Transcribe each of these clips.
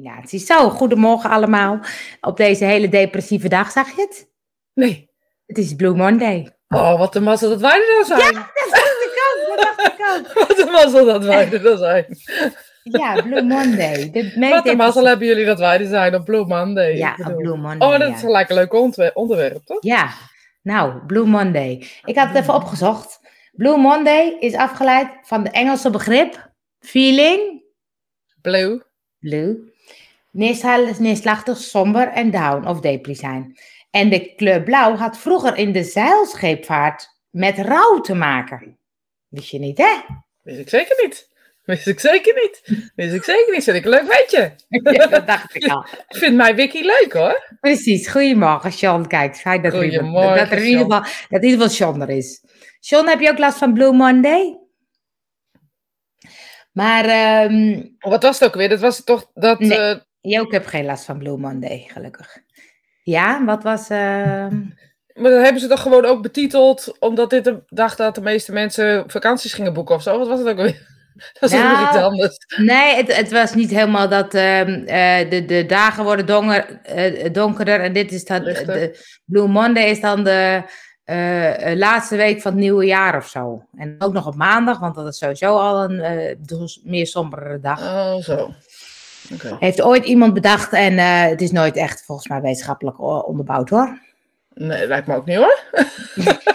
combinatie. Zo, goedemorgen allemaal. Op deze hele depressieve dag, zag je het? Nee. Het is Blue Monday. Oh, wat een mazzel dat wij er dan zijn. Ja, dat dacht ik ook. Dat dacht ik ook. Wat een mazzel dat wij er dan zijn. Ja, Blue Monday. De Wat een mazzel hebben jullie dat wij er zijn op Blue Monday. Ja, op Blue Monday. Oh, dat ja. is gelijk een leuk onderwerp, toch? Ja, nou, Blue Monday. Ik had het even opgezocht. Blue Monday is afgeleid van de Engelse begrip feeling, Blue. blue, neerslachtig, somber en down of depri zijn. En de kleur blauw had vroeger in de zeilscheepvaart met rouw te maken. Wist je niet, hè? Wist ik zeker niet. Wist ik zeker niet. Wist ik zeker niet. Vind ik een leuk weetje. Ja, dat dacht ik al. Ik vind mijn wiki leuk hoor. Precies, goedemorgen, Sean. Kijk, fijn dat Goedemorgen, dat er in ieder geval, dat in ieder geval Sean er is. Sean, heb je ook last van Blue Monday? Maar ehm, Wat was het ook weer? Dat was toch dat... Nee. Eh, Joke heb geen last van Blue Monday, gelukkig. Ja, wat was... ehm, maar dat hebben ze toch gewoon ook betiteld, omdat dit de dag dat de meeste mensen vakanties gingen boeken of zo? Wat was het ook weer? Dat is Nou, iets anders. Nee, het, het was niet helemaal dat ehm, eh, de, de dagen worden donker, eh, donkerder. En dit is dan... Lichter. De, Blue Monday is dan de eh, laatste week van het nieuwe jaar of zo. En ook nog op maandag, want dat is sowieso al een dus meer sombere dag. Oh, zo. Heeft ooit iemand bedacht en eh, het is nooit echt volgens mij wetenschappelijk o- onderbouwd hoor. Nee, lijkt me ook niet hoor.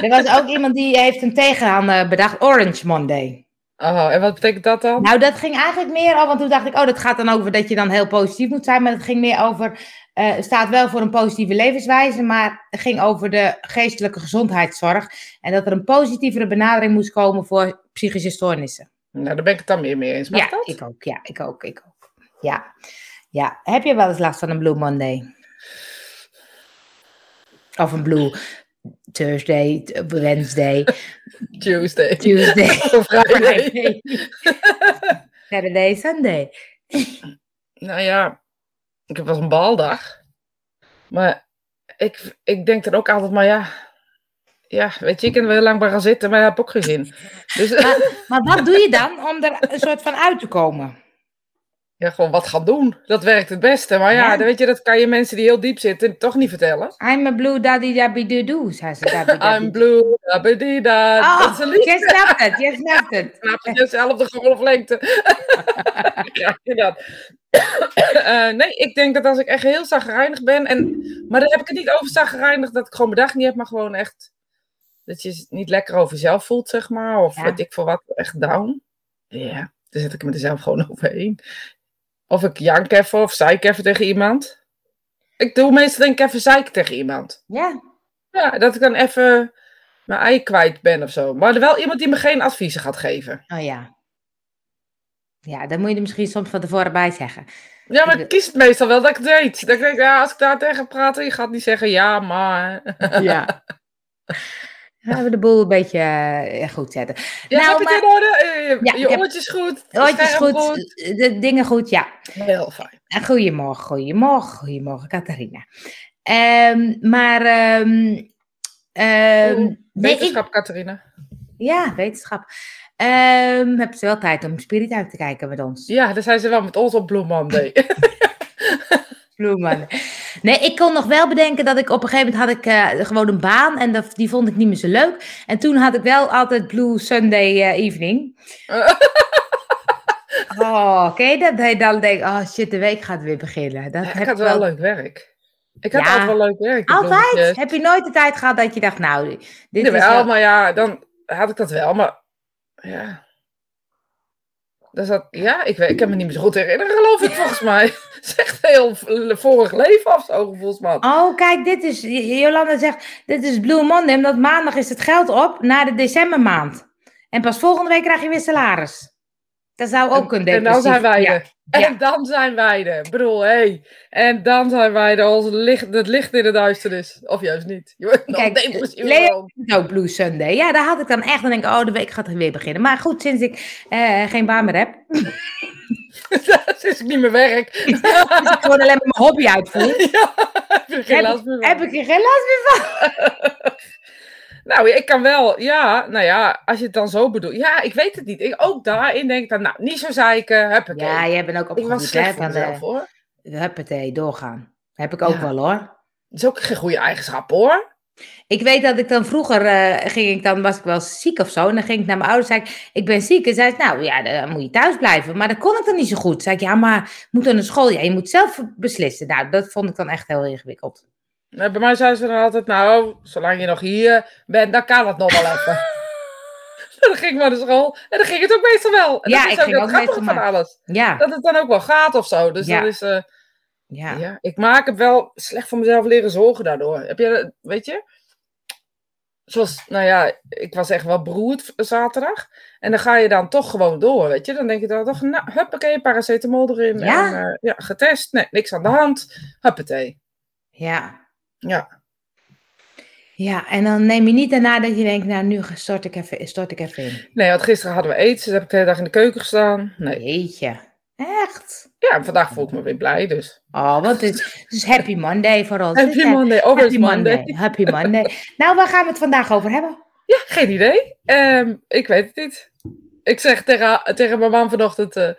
Er was ook iemand die heeft een tegenhanger bedacht, Orange Monday. Oh, en wat betekent dat dan? Nou, dat ging eigenlijk meer over, want toen dacht ik, oh, dat gaat dan over dat je dan heel positief moet zijn. Maar het ging meer over, eh, het staat wel voor een positieve levenswijze, maar het ging over de geestelijke gezondheidszorg. En dat er een positievere benadering moest komen voor psychische stoornissen. Nou, daar ben ik het dan meer mee eens. Mag ja, dat? ik ook, ja, ik ook, ik ook. Ja. ja, heb je wel eens last van een Blue Monday? Of een Blue Thursday, Wednesday, Tuesday. Tuesday, Friday. Saturday, Sunday. Nou ja, ik heb wel een baldag. Maar ik, ik denk dan ook altijd, maar ja... Ja, weet je, ik kan er wel lang bij gaan zitten, maar ik heb ook geen zin. Dus Maar, maar wat doe je dan om er een soort van uit te komen? Ja, gewoon wat gaan doen. Dat werkt het beste. Maar ja, Ja. dan weet je, dat kan je mensen die heel diep zitten toch niet vertellen. I'm a blue daddy dabby doo doo, zei ze. Dabby, dabby. I'm blue, dat is een Oh, lied. je snapt het, je snapt het. Snap je dezelfde golflengte? ja, inderdaad. Eh, nee, ik denk dat als ik echt heel zagrijnig ben, en, maar dan heb ik het niet over zagrijnig dat ik gewoon mijn dag niet heb, maar gewoon echt dat je het niet lekker over jezelf voelt, zeg maar. Of Ja. weet ik veel wat, echt down. Ja, dan zet ik me er zelf gewoon overheen. Of ik jank even of zeik even tegen iemand. Ik doe meestal denk ik even zeiken tegen iemand. Ja, Ja, dat ik dan even mijn ei kwijt ben of zo. Maar er wel iemand die me geen adviezen gaat geven. oh ja. Ja, dan moet je er misschien soms van tevoren bij zeggen. Ja, maar Ik- ik kies het meestal wel dat ik het weet. Dat ik denk, ja, als ik daar tegen praat, je gaat niet zeggen ja, maar. Ja. Laten we de boel een beetje eh, goed zetten. Ja, Nou, heb maar- het in orde? Eh, Je, Ja, je oortjes goed? Oortjes goed, de dingen goed, ja. Heel fijn. En Goedemorgen, goedemorgen, goedemorgen, Catharina. Ehm, maar, ehm, ehm, Oeh, nee, ik, Wetenschap, Catharina. ja, wetenschap. Ehm heb ze wel tijd om Spirit uit te kijken met ons? Ja, daar zijn ze wel met ons op Blue Monday. Bloemen. Nee, ik kon nog wel bedenken dat ik op een gegeven moment had ik eh, gewoon een baan en dat, die vond ik niet meer zo leuk. En toen had ik wel altijd Blue Sunday eh, evening. Oh, oké, dat hij dan denkt, oh shit, de week gaat weer beginnen. Dat Ja, heb ik had wel leuk werk. Ik had Ja. altijd wel leuk werk. Altijd? Heb je nooit de tijd gehad dat je dacht, nou, dit is wel... maar ja, dan had ik dat wel, maar ja. Dus ja, ik, weet, ik kan me niet meer zo goed herinneren, geloof ik, volgens mij. Echt heel vorig leven of zo, gevoelsmaat. Oh, kijk, dit is, Jolanda zegt, dit is Blue Monday, omdat maandag is het geld op na de decembermaand. En pas volgende week krijg je weer salaris. Dat zou ook een En dan zijn wij ja. er. En dan zijn wij er. Ik bedoel, hé. Hey. En dan zijn wij er als het licht, het licht in de duisternis. Of juist niet. Je wordt nog Kijk, depressief Leo-. Nou, Blue Sunday. Ja, daar had ik dan echt. Dan denk ik, oh, de week gaat er weer beginnen. Maar goed, sinds ik eh, geen baan meer heb, Dat is niet mijn werk. dus ik gewoon alleen maar mijn hobby uitvoer, ja, heb geen heb, meer heb ik er geen last meer van. Nou, ik kan wel, ja, nou ja, als je het dan zo bedoelt. Ja, ik weet het niet. Ik, ook daarin denk ik dan, nou, niet zo zeiken, huppatee. Ja, jij bent ook ik was opgevoed, slecht van mezelf, de hoor. huppatee, doorgaan. Heb ik ook Ja. wel, hoor. Dat is ook geen goede eigenschap, hoor. Ik weet dat ik dan vroeger eh, ging ik dan was ik wel ziek of zo en dan ging ik naar mijn ouders en zei ik, ik ben ziek en zei ze nou ja dan moet je thuis blijven maar dat kon ik dan niet zo goed zei ik ja maar moet naar school ja je moet zelf beslissen nou dat vond ik dan echt heel ingewikkeld Bij mij zeiden ze dan altijd, nou, zolang je nog hier bent, dan kan het nog wel even. dan ging ik maar naar school en dan ging het ook meestal wel. En Ja, dat is ik ook ook meestal van alles. ja Dat het dan ook wel gaat of zo. Dus Ja. dat is, eh, ja ja, ik maak het wel slecht voor mezelf leren zorgen daardoor. Heb je, weet je? Zoals, nou ja, ik was echt wel beroerd zaterdag. En dan ga je dan toch gewoon door, weet je. Dan denk je dan toch, nou, huppakee, paracetamol erin. Ja. En, eh, ja, getest, nee, niks aan de hand. Huppatee. ja Ja. ja en dan neem je niet daarna dat je denkt nou nu stort ik even stort ik even in Nee, want gisteren hadden we eten, dus heb ik de hele dag in de keuken gestaan. Nee. jeetje echt Ja, en vandaag voel ik me weer blij, dus. oh wat is het is Happy Monday voor ons Happy hè? Monday, over Happy Monday. Monday Happy Monday nou waar gaan we het vandaag over hebben Ja, geen idee. Ehm, ik weet het niet. Ik zeg tegen, tegen mijn man vanochtend, eh,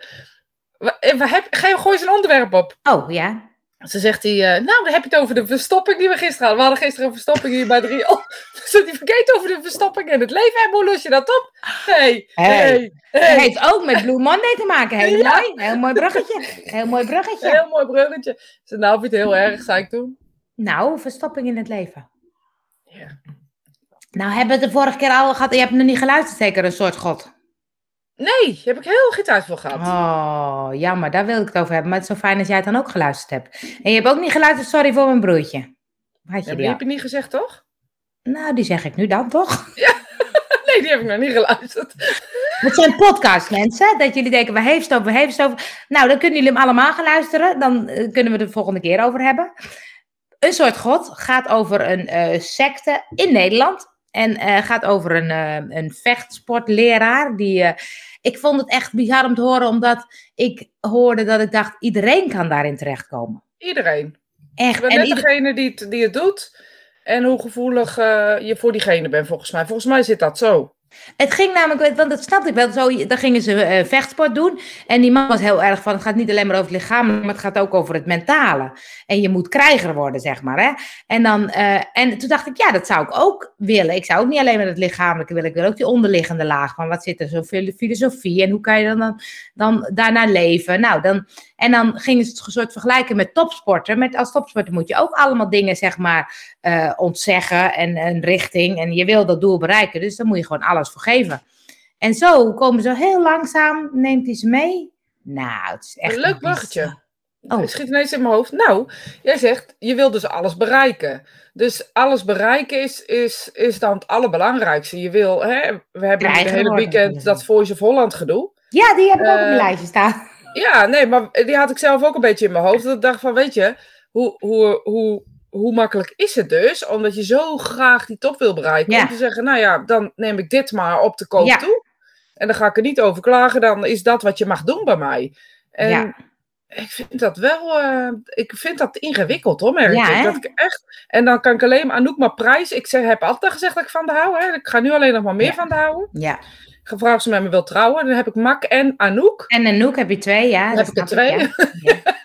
wa- heb, ga je, gooi eens een onderwerp op. oh ja Ze zegt hij, eh, nou, dan heb je het over de verstopping die we gisteren hadden. We hadden gisteren een verstopping hier bij de Rio. Ze die vergeet over de verstopping in het leven. En hoe los je dat op? Hey, Hey. hey, Het heeft ook met Blue Monday te maken. Heel mooi. Heel mooi bruggetje. Heel mooi bruggetje. Heel mooi bruggetje. Ze nou, vind je het heel erg, zei ik toen. Nou, verstopping in het leven. Ja. Nou, hebben we het de vorige keer al gehad. Je hebt nog niet geluisterd, zeker een soort god. Nee, heb ik heel geen tijd voor gehad. Oh, jammer. Daar wil ik het over hebben. Maar het is zo fijn dat jij het dan ook geluisterd hebt. En je hebt ook niet geluisterd, sorry voor mijn broertje. Had Ja, je die heb je niet gezegd, toch? Nou, die zeg ik nu dan toch? Nee, die heb ik nog niet geluisterd. Het zijn podcasts, mensen. Dat jullie denken, waar heeft het over, waar heeft het over? Nou, dan kunnen jullie hem allemaal gaan luisteren. Dan eh, kunnen we het de volgende keer over hebben. Een soort god gaat over een eh, secte in Nederland. En eh, gaat over een, eh, een vechtsportleraar. Die, eh, ik vond het echt bizar om te horen, omdat ik hoorde dat ik dacht, iedereen kan daarin terechtkomen. Iedereen. Echt. Ik ben En net ieder- degene die het, die het doet. En hoe gevoelig je voor diegene bent, volgens mij. Volgens mij zit dat zo. Het ging namelijk, want dat snapte ik wel, zo, dan gingen ze eh, vechtsport doen. En die man was heel erg van, het gaat niet alleen maar over het lichaam, maar het gaat ook over het mentale. En je moet krijger worden, zeg maar. Hè? En, dan, eh, en toen dacht ik, ja, dat zou ik ook willen. Ik zou ook niet alleen maar het lichamelijke willen, ik wil ook die onderliggende laag. Van wat zit er zoveel filosofie en hoe kan je dan, dan, dan daarna leven? Nou, dan, en dan gingen ze het soort vergelijken met topsporter. Met, als topsporter moet je ook allemaal dingen, zeg maar, eh, ontzeggen en een richting. En je wil dat doel bereiken, dus dan moet je gewoon alles voor geven. En zo komen ze heel langzaam, neemt hij ze mee. Nou, het is echt Een leuk bruggetje. Oh. Het schiet ineens in mijn hoofd. Nou, jij zegt, je wil dus alles bereiken. Dus alles bereiken is, is, is dan het allerbelangrijkste. Je wil, hè, we hebben de hele weekend dat Voice of Holland gedoe. Ja, die heb ik ook op Eh, mijn lijstje staan. Ja, nee, maar die had ik zelf ook een beetje in mijn hoofd. Dat ik dacht van, weet je, hoe, hoe, hoe, hoe makkelijk is het dus? Omdat je zo graag die top wil bereiken. Ja. Om te zeggen, nou ja, dan neem ik dit maar op de koop Ja. toe. En dan ga ik er niet over klagen. Dan is dat wat je mag doen bij mij. En Ja. ik vind dat wel, eh, ik vind dat ingewikkeld hoor, merk Ja, ik. Dat ik echt, en dan kan ik alleen maar Anouk maar prijs. Ik zeg, heb altijd gezegd dat ik van de hou. Hè. Ik ga nu alleen nog maar meer van de houden. Ja. Gevraagd of ze met me wil trouwen. Dan heb ik Mak en Anouk. En Noek heb je twee, ja. Dan dat heb ik er twee. ja. Ja.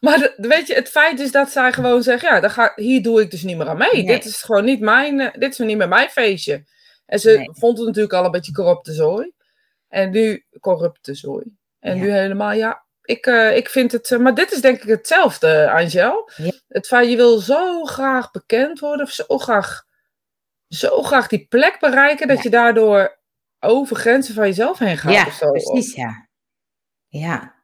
Maar weet je, het feit is dat zij gewoon zegt, ja, dan ga, hier doe ik dus niet meer aan mee. Nee. Dit is gewoon niet mijn, eh, dit is niet meer mijn feestje. En ze Nee. vond het natuurlijk al een beetje corrupte zooi. En nu, corrupte zooi. En Ja. nu helemaal, ja, ik, eh, ik vind het, eh, maar dit is denk ik hetzelfde, Angel. Ja. Het feit, je wil zo graag bekend worden, of zo graag, zo graag die plek bereiken, dat Ja. je daardoor over grenzen van jezelf heen gaat Ja, of zo. precies, ja. Ja.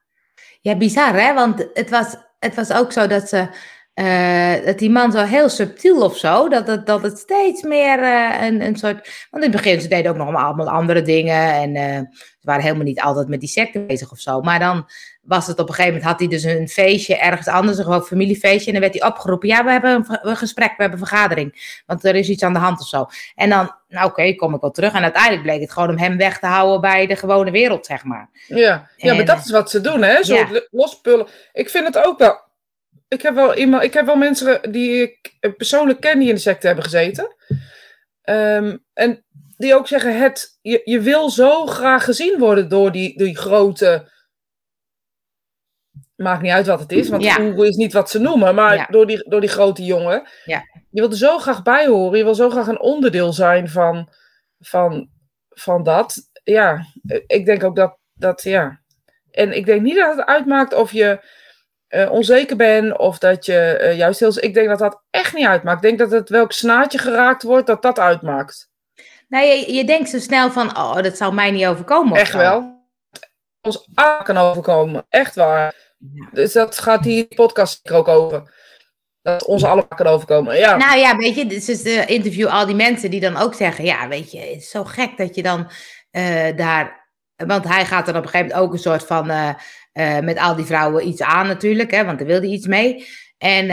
Ja, bizar, hè? Want het was, het was ook zo dat ze... eh, dat die man zo heel subtiel of zo, dat het, dat het steeds meer eh, een, een soort... Want in het begin, ze deden ook nog allemaal andere dingen en eh, ze waren helemaal niet altijd met die secte bezig of zo. Maar dan was het op een gegeven moment, had hij dus een feestje ergens anders, een gewoon familiefeestje, en dan werd hij opgeroepen, ja, we hebben een, gesprek, we hebben een vergadering, want er is iets aan de hand of zo. En dan, nou oké, kom ik wel terug. En uiteindelijk bleek het gewoon om hem weg te houden bij de gewone wereld, zeg maar. Ja, ja maar dat is wat ze doen, hè? Zo ja. lospullen. Ik vind het ook wel. Ik heb wel iemand, ik heb wel mensen die ik persoonlijk ken die in de secte hebben gezeten. Ehm, en die ook zeggen, het, je, je wil zo graag gezien worden door die, die grote... Maakt niet uit wat het is, want Ja. Google is niet wat ze noemen, maar Ja. door, die, door die grote jongen. Ja. Je wilt er zo graag bij horen, je wil zo graag een onderdeel zijn van, van, van dat. Ja, ik denk ook dat, dat, ja. En ik denk niet dat het uitmaakt of je eh, onzeker bent of dat je eh, juist heel... Ik denk dat dat echt niet uitmaakt. Ik denk dat het welk snaadje geraakt wordt, dat dat uitmaakt. Nou, je, je denkt zo snel van, oh, dat zou mij niet overkomen. Echt wel. Ons aan kan overkomen. Echt waar. Dus dat gaat die podcast er ook over. Dat ons allemaal kan overkomen. Ja. Nou ja, weet je, dus uh, interview al die mensen die dan ook zeggen, ja, weet je, het is zo gek dat je dan uh, daar, want hij gaat dan op een gegeven moment ook een soort van, uh, met al die vrouwen iets aan natuurlijk, hè, want daar wil hij iets mee. En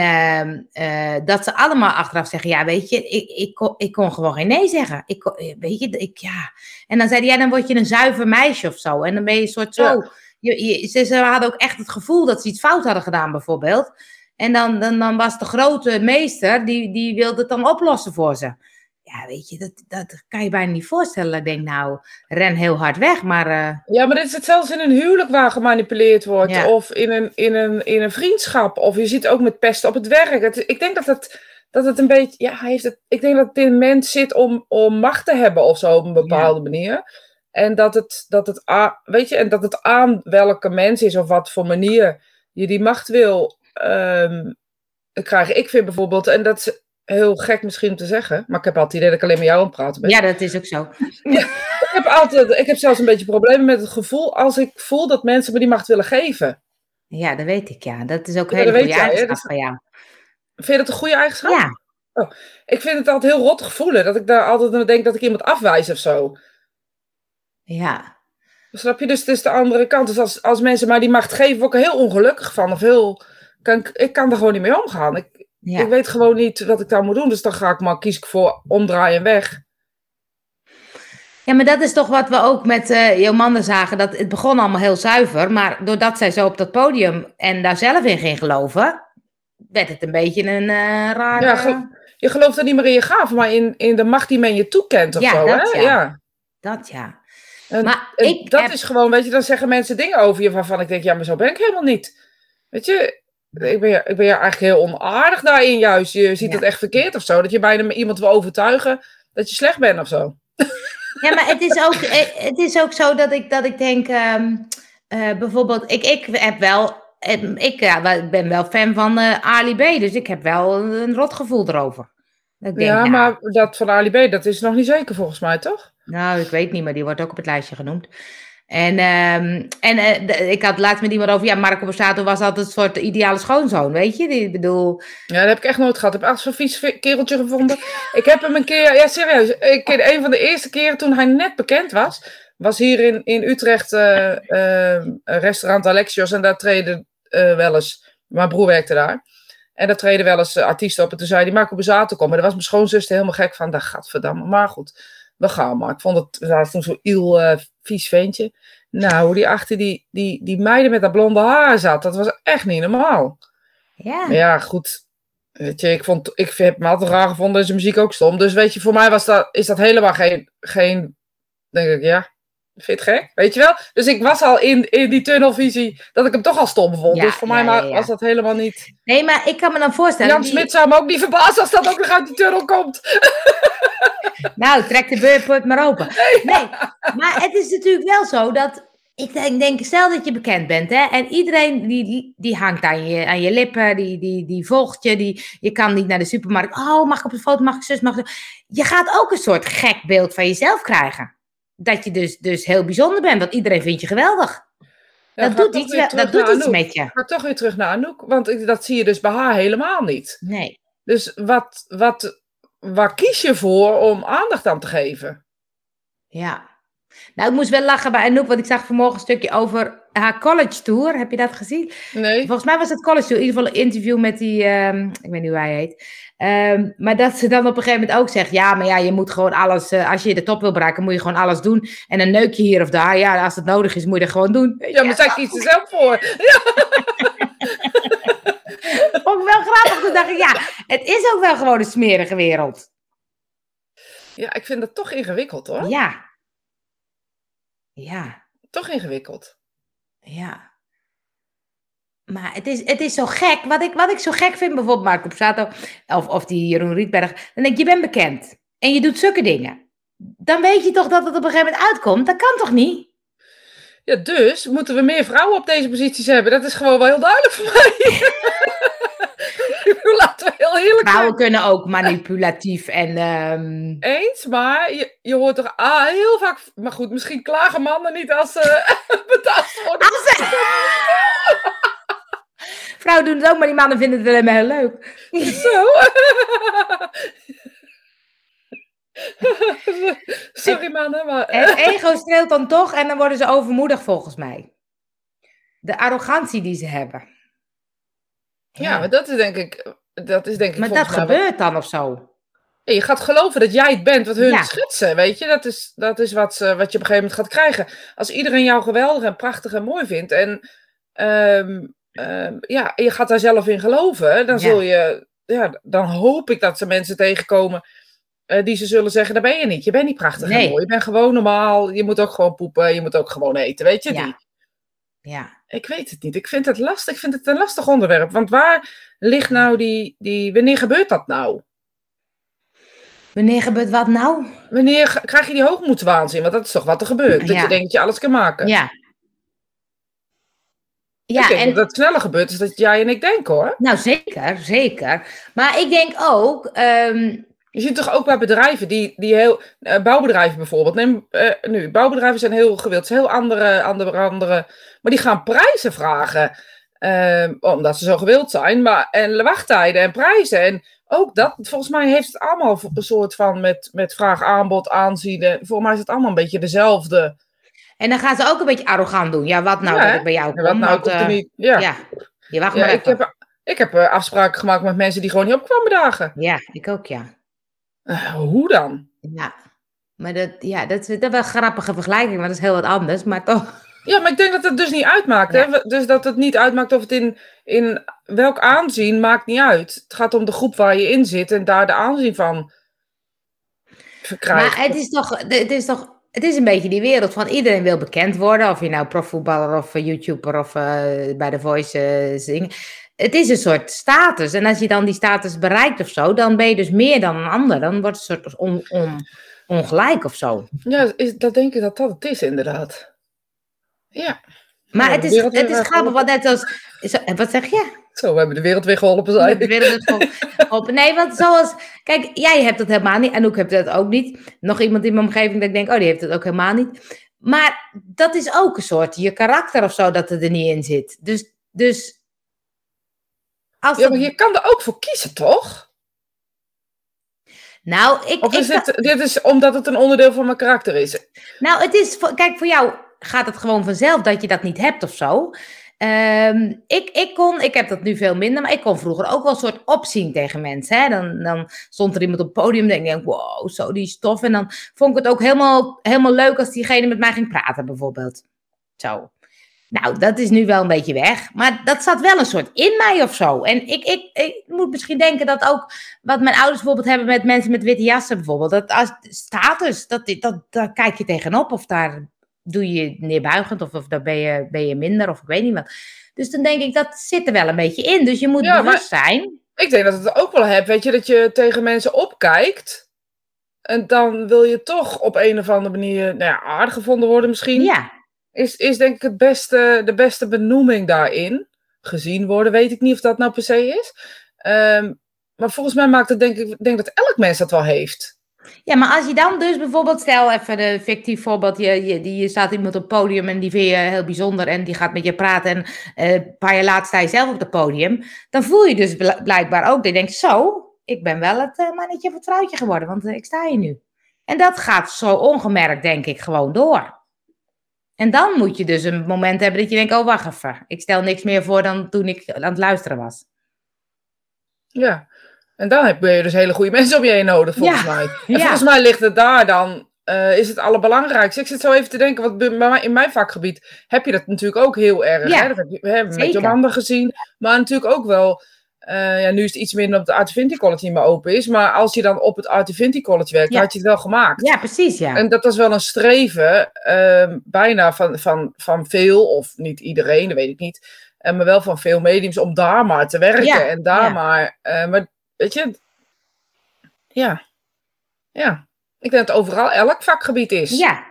uh, dat ze allemaal achteraf zeggen, ja, weet je, ik, ik, kon, ik kon gewoon geen nee zeggen. Ik kon, weet je, ik, ja. En dan zei hij, ja, dan word je een zuiver meisje of zo. En dan ben je een soort zo. Ja. Je, je, ze, ze hadden ook echt het gevoel dat ze iets fout hadden gedaan, bijvoorbeeld. En dan, dan, dan was de grote meester, die, die wilde het dan oplossen voor ze. Ja, weet je, dat, dat kan je bijna niet voorstellen. Ik denk, nou, ren heel hard weg, maar... Uh... Ja, maar dit is het zelfs in een huwelijk waar gemanipuleerd wordt. Ja. Of in een, in, een, in een vriendschap. Of je ziet ook met pesten op het werk. Het, ik denk dat het, dat het een beetje... Ja, hij heeft het, ik denk dat het in een mens zit om, om macht te hebben of zo op een bepaalde ja. manier. En dat het, dat het, weet je, en dat het aan welke mens is of wat voor manier je die macht wil um, krijgen. Ik vind bijvoorbeeld, en dat is heel gek misschien om te zeggen, maar ik heb altijd het idee dat ik alleen met jou aan het praten ben. Ja, dat is ook zo. Ja, ik, heb altijd, ik heb zelfs een beetje problemen met het gevoel als ik voel dat mensen me die macht willen geven. Ja, dat weet ik, ja. Dat is ook een Ja, hele dat goede eigenschap van jou. Vind je dat een goede eigenschap? Ja, Ik vind het altijd heel rottig voelen, dat ik daar altijd aan denk dat ik iemand afwijs of zo. Ja. Snap je? Dus het is de andere kant. Dus als, als mensen mij die macht geven, word ik er heel ongelukkig van. Of heel, kan ik, kan er gewoon niet mee omgaan. Ik, ja. ik weet gewoon niet wat ik daar moet doen. Dus dan ga ik maar, kies ik voor omdraaien en weg. Ja, maar dat is toch wat we ook met eh Jomanda zagen. Dat het begon allemaal heel zuiver. Maar doordat zij zo op dat podium en daar zelf in ging geloven, werd het een beetje een eh rare... Ja, ge- Je gelooft er niet meer in je gaven, maar in, in de macht die men je toekent of Ja, zo. dat hè? ja. ja. Dat ja. En, Maar en ik dat heb- is gewoon, weet je, dan zeggen mensen dingen over je waarvan ik denk, ja, maar zo ben ik helemaal niet. Weet je, ik ben, ik ben eigenlijk heel onaardig daarin juist. Je ziet Ja. het echt verkeerd of zo. Dat je bijna iemand wil overtuigen dat je slecht bent of zo. Ja, maar het is ook, eh, het is ook zo dat ik, dat ik denk, ehm, eh, bijvoorbeeld, ik, ik heb wel, eh, ik ja, wel- ben wel fan van eh Ali B, dus ik heb wel een rot gevoel erover. Ik denk, ja, nou, maar dat van Ali B, dat is nog niet zeker volgens mij, toch? Nou, ik weet niet, maar die wordt ook op het lijstje genoemd. En, ehm, en eh, ik had laatst met iemand over, ja, Marco Borsato was altijd een soort ideale schoonzoon, weet je? Die, bedoel, Ja, dat heb ik echt nooit gehad. Ik heb echt zo'n vies kereltje gevonden. Ik heb hem een keer, ja serieus, ik, een van de eerste keren toen hij net bekend was, was hier in, in Utrecht eh, eh, restaurant Alexios en daar treden wel eens, mijn broer werkte daar. En daar treden wel eens artiesten op. En toen zei hij, Marco Bezato komen. En daar was mijn schoonzuster helemaal gek van. Dat gaat verdamme. Maar goed, we gaan maar. Ik vond het, dat toen zo'n iel eh, vies ventje. Nou, hoe die achter die, die, die meiden met dat blonde haar zat, dat was echt niet normaal. ja. Maar ja, goed. Weet je, ik, vond, ik heb hem altijd raar gevonden en zijn muziek ook stom. Dus weet je, voor mij was dat, is dat helemaal geen, geen denk ik, ja, vind het gek? Weet je wel? Dus ik was al in, in die tunnelvisie dat ik hem toch al stom vond. Ja, dus voor ja, mij ja, was dat helemaal niet... Nee, maar ik kan me dan voorstellen... Jan die- Smit zou me ook niet verbazen als dat ook nog uit die tunnel komt. Nou, trek de beurput maar open. Nee, maar het is natuurlijk wel zo dat... Ik denk, denk, stel dat je bekend bent, hè, en iedereen die, die hangt aan je, aan je lippen, die, die, die volgt je, die, je kan niet naar de supermarkt. Oh, mag ik op de foto, mag ik zus, mag ik... Je gaat ook een soort gek beeld van jezelf krijgen. Dat je dus, dus heel bijzonder bent, want iedereen vindt je geweldig. Ja, dat doet iets, dat doet iets met je. Ga toch weer terug naar Anouk, want dat zie je dus bij haar helemaal niet. Nee. Dus wat, wat, waar kies je voor om aandacht aan te geven? Ja. Nou, ik moest wel lachen bij Anouk, want ik zag vanmorgen een stukje over haar college tour. Heb je dat gezien? Nee. Volgens mij was het college tour. In ieder geval een interview met die, ehm, ik weet niet hoe hij heet. Ehm, maar dat ze dan op een gegeven moment ook zegt, ja, maar ja, je moet gewoon alles, eh, als je de top wil bereiken, moet je gewoon alles doen. En een neukje hier of daar, ja, als het nodig is, moet je dat gewoon doen. Ja, maar zij kiest er zelf voor. vond ik wel grappig. Toen dacht ik, ja, het is ook wel gewoon een smerige wereld. Ja, ik vind dat toch ingewikkeld hoor. Ja. Ja. Toch ingewikkeld. Ja. Maar het is, het is zo gek. Wat ik, wat ik zo gek vind, bijvoorbeeld Marco Psato of, of die Jeroen Rietberg. Dan denk ik, je bent bekend. En je doet zulke dingen. Dan weet je toch dat het op een gegeven moment uitkomt? Dat kan toch niet? Ja, dus moeten we meer vrouwen op deze posities hebben. Dat is gewoon wel heel duidelijk voor mij. Laten we heel eerlijk Vrouwen kunnen ook manipulatief en... ehm, Eens, maar je, je hoort toch ah, heel vaak... Maar goed, misschien klagen mannen niet als ze betast worden. Als Vrouwen doen het ook, maar die mannen vinden het alleen maar heel leuk. Zo. Sorry mannen, maar... Het ego streelt dan toch en dan worden ze overmoedig volgens mij. De arrogantie die ze hebben. Ja, maar dat is denk ik... Dat is denk ik Maar dat wat- gebeurt dan of zo. Ja, Je gaat geloven dat jij het bent wat hun Ja. schetsen, weet je. Dat is, dat is wat, ze, wat je op een gegeven moment gaat krijgen. Als iedereen jou geweldig en prachtig en mooi vindt en ehm, ehm, ja, je gaat daar zelf in geloven, dan Ja. zul je, ja, dan hoop ik dat ze mensen tegenkomen eh, die ze zullen zeggen, dat ben je niet. Je bent niet prachtig en mooi. Je bent gewoon normaal. Je moet ook gewoon poepen. Je moet ook gewoon eten, weet je. Die, Ja. ik weet het niet. Ik vind het lastig. Ik vind het een lastig onderwerp. Want waar ligt nou die, die wanneer gebeurt dat nou? Wanneer gebeurt wat nou? Wanneer krijg je die hoogmoedswaanzin? Want dat is toch wat er gebeurt. Dat Ja. je denkt dat je alles kan maken. Ja. ik Ja, denk en dat het sneller gebeurt dan dat jij en ik denken hoor. nou zeker, zeker. Maar ik denk ook, ehm, Je ziet toch ook bij bedrijven die, die heel. eh, bouwbedrijven bijvoorbeeld. Neem, eh, nu, bouwbedrijven zijn heel gewild. Het zijn heel andere, andere, andere. Maar die gaan prijzen vragen. eh, omdat ze zo gewild zijn. Maar, en wachttijden en prijzen. En ook dat, volgens mij heeft het allemaal een soort van met, met vraag, aanbod, aanzien. en Volgens mij is het allemaal een beetje dezelfde. en dan gaan ze ook een beetje arrogant doen. Ja, wat nou Ja, dat ik bij jou kom? wat nou want, eh, niet. Ja, Ja, je wacht Ja, maar ik even. heb, ik heb eh, afspraken gemaakt met mensen die gewoon niet op kwamen dagen. Ja, ik ook, ja. Eh, hoe dan? Ja. Maar dat, ja, dat, is- dat is wel een grappige vergelijking, maar dat is heel wat anders. Maar toch, Ja, maar ik denk dat het dus niet uitmaakt. Hè? Dus dat het niet uitmaakt of het in, in welk aanzien maakt niet uit. Het gaat om de groep waar je in zit en daar de aanzien van verkrijgt. maar het is toch, het is toch, het is een beetje die wereld van iedereen wil bekend worden. Of je nou profvoetballer of YouTuber of eh, bij The Voice eh, zingt. Het is een soort status. En als je dan die status bereikt of zo, dan ben je dus meer dan een ander. Dan wordt het een soort on, on, ongelijk of zo. Ja, is, dat denk ik dat dat het is inderdaad. Ja, Maar het is, het is grappig, want net als... zo- Wat zeg je? zo, we hebben de wereld weer geholpen de wereld. Nee, want zoals... Kijk, jij hebt dat helemaal niet. En ook heb dat ook niet. Nog iemand in mijn omgeving dat ik denk, oh, die heeft het ook helemaal niet. Maar dat is ook een soort je karakter of zo dat er niet in zit. Dus... dus als Ja, dat- maar je kan er ook voor kiezen, toch? Nou, ik... Of ik is dit, dit is omdat het een onderdeel van mijn karakter is? Nou, het is, kijk, voor jou gaat het gewoon vanzelf dat je dat niet hebt of zo. Ehm, ik, ik kon, ik heb dat nu veel minder, maar ik kon vroeger ook wel een soort opzien tegen mensen. Hè? Dan, dan stond er iemand op het podium en denk ik, wow, zo die stof. En dan vond ik het ook helemaal, helemaal leuk als diegene met mij ging praten, bijvoorbeeld. Zo. Nou, dat is nu wel een beetje weg. Maar dat zat wel een soort in mij of zo. En ik, ik, ik moet misschien denken dat ook wat mijn ouders bijvoorbeeld hebben met mensen met witte jassen bijvoorbeeld. Dat als status, dat, dat, daar kijk je tegenop of daar doe je neerbuigend of, of daar ben je, ben je minder of ik weet niet wat. Dus dan denk ik, dat zit er wel een beetje in. Dus je moet Ja, bewust zijn. Ik denk dat het ook wel hebt, weet je, dat je tegen mensen opkijkt. En dan wil je toch op een of andere manier nou ja, aardig gevonden worden misschien. Ja, Is, is denk ik het beste, de beste benoeming daarin. Gezien worden, weet ik niet of dat nou per se is. Ehm, maar volgens mij maakt het denk ik, ik denk dat elk mens dat wel heeft. Ja, maar als je dan dus bijvoorbeeld, stel even een fictief voorbeeld, je, die, je staat iemand op het podium en die vind je heel bijzonder en die gaat met je praten en eh, een paar jaar later sta je zelf op het podium, dan voel je dus bl- blijkbaar ook, dat je denkt, zo, ik ben wel het eh, mannetje vrouwtje geworden, want eh, ik sta hier nu. En dat gaat zo ongemerkt, denk ik, gewoon door. En dan moet je dus een moment hebben dat je denkt, oh wacht even, ik stel niks meer voor dan toen ik aan het luisteren was. Ja. En dan heb je dus hele goede mensen om je heen nodig, volgens Ja. mij. En Ja. volgens mij ligt het daar dan, eh, is het allerbelangrijkste. Ik zit zo even te denken, want bij mij- in mijn vakgebied heb je dat natuurlijk ook heel erg. Ja, Hè? Dat heb je, we hebben met zeker. Jolanda gezien, maar natuurlijk ook wel Eh, ja, nu is het iets minder op het Art Divinity College niet meer open is. Maar als je dan op het Art Divinity College werkt, Ja. had je het wel gemaakt. Ja, precies, ja. En dat was wel een streven, ehm, bijna van, van, van veel, of niet iedereen, dat weet ik niet. eh, maar wel van veel mediums om daar maar te werken. Ja, En daar maar. maar weet je, ja. Ja. Ik denk dat overal elk vakgebied is. Ja,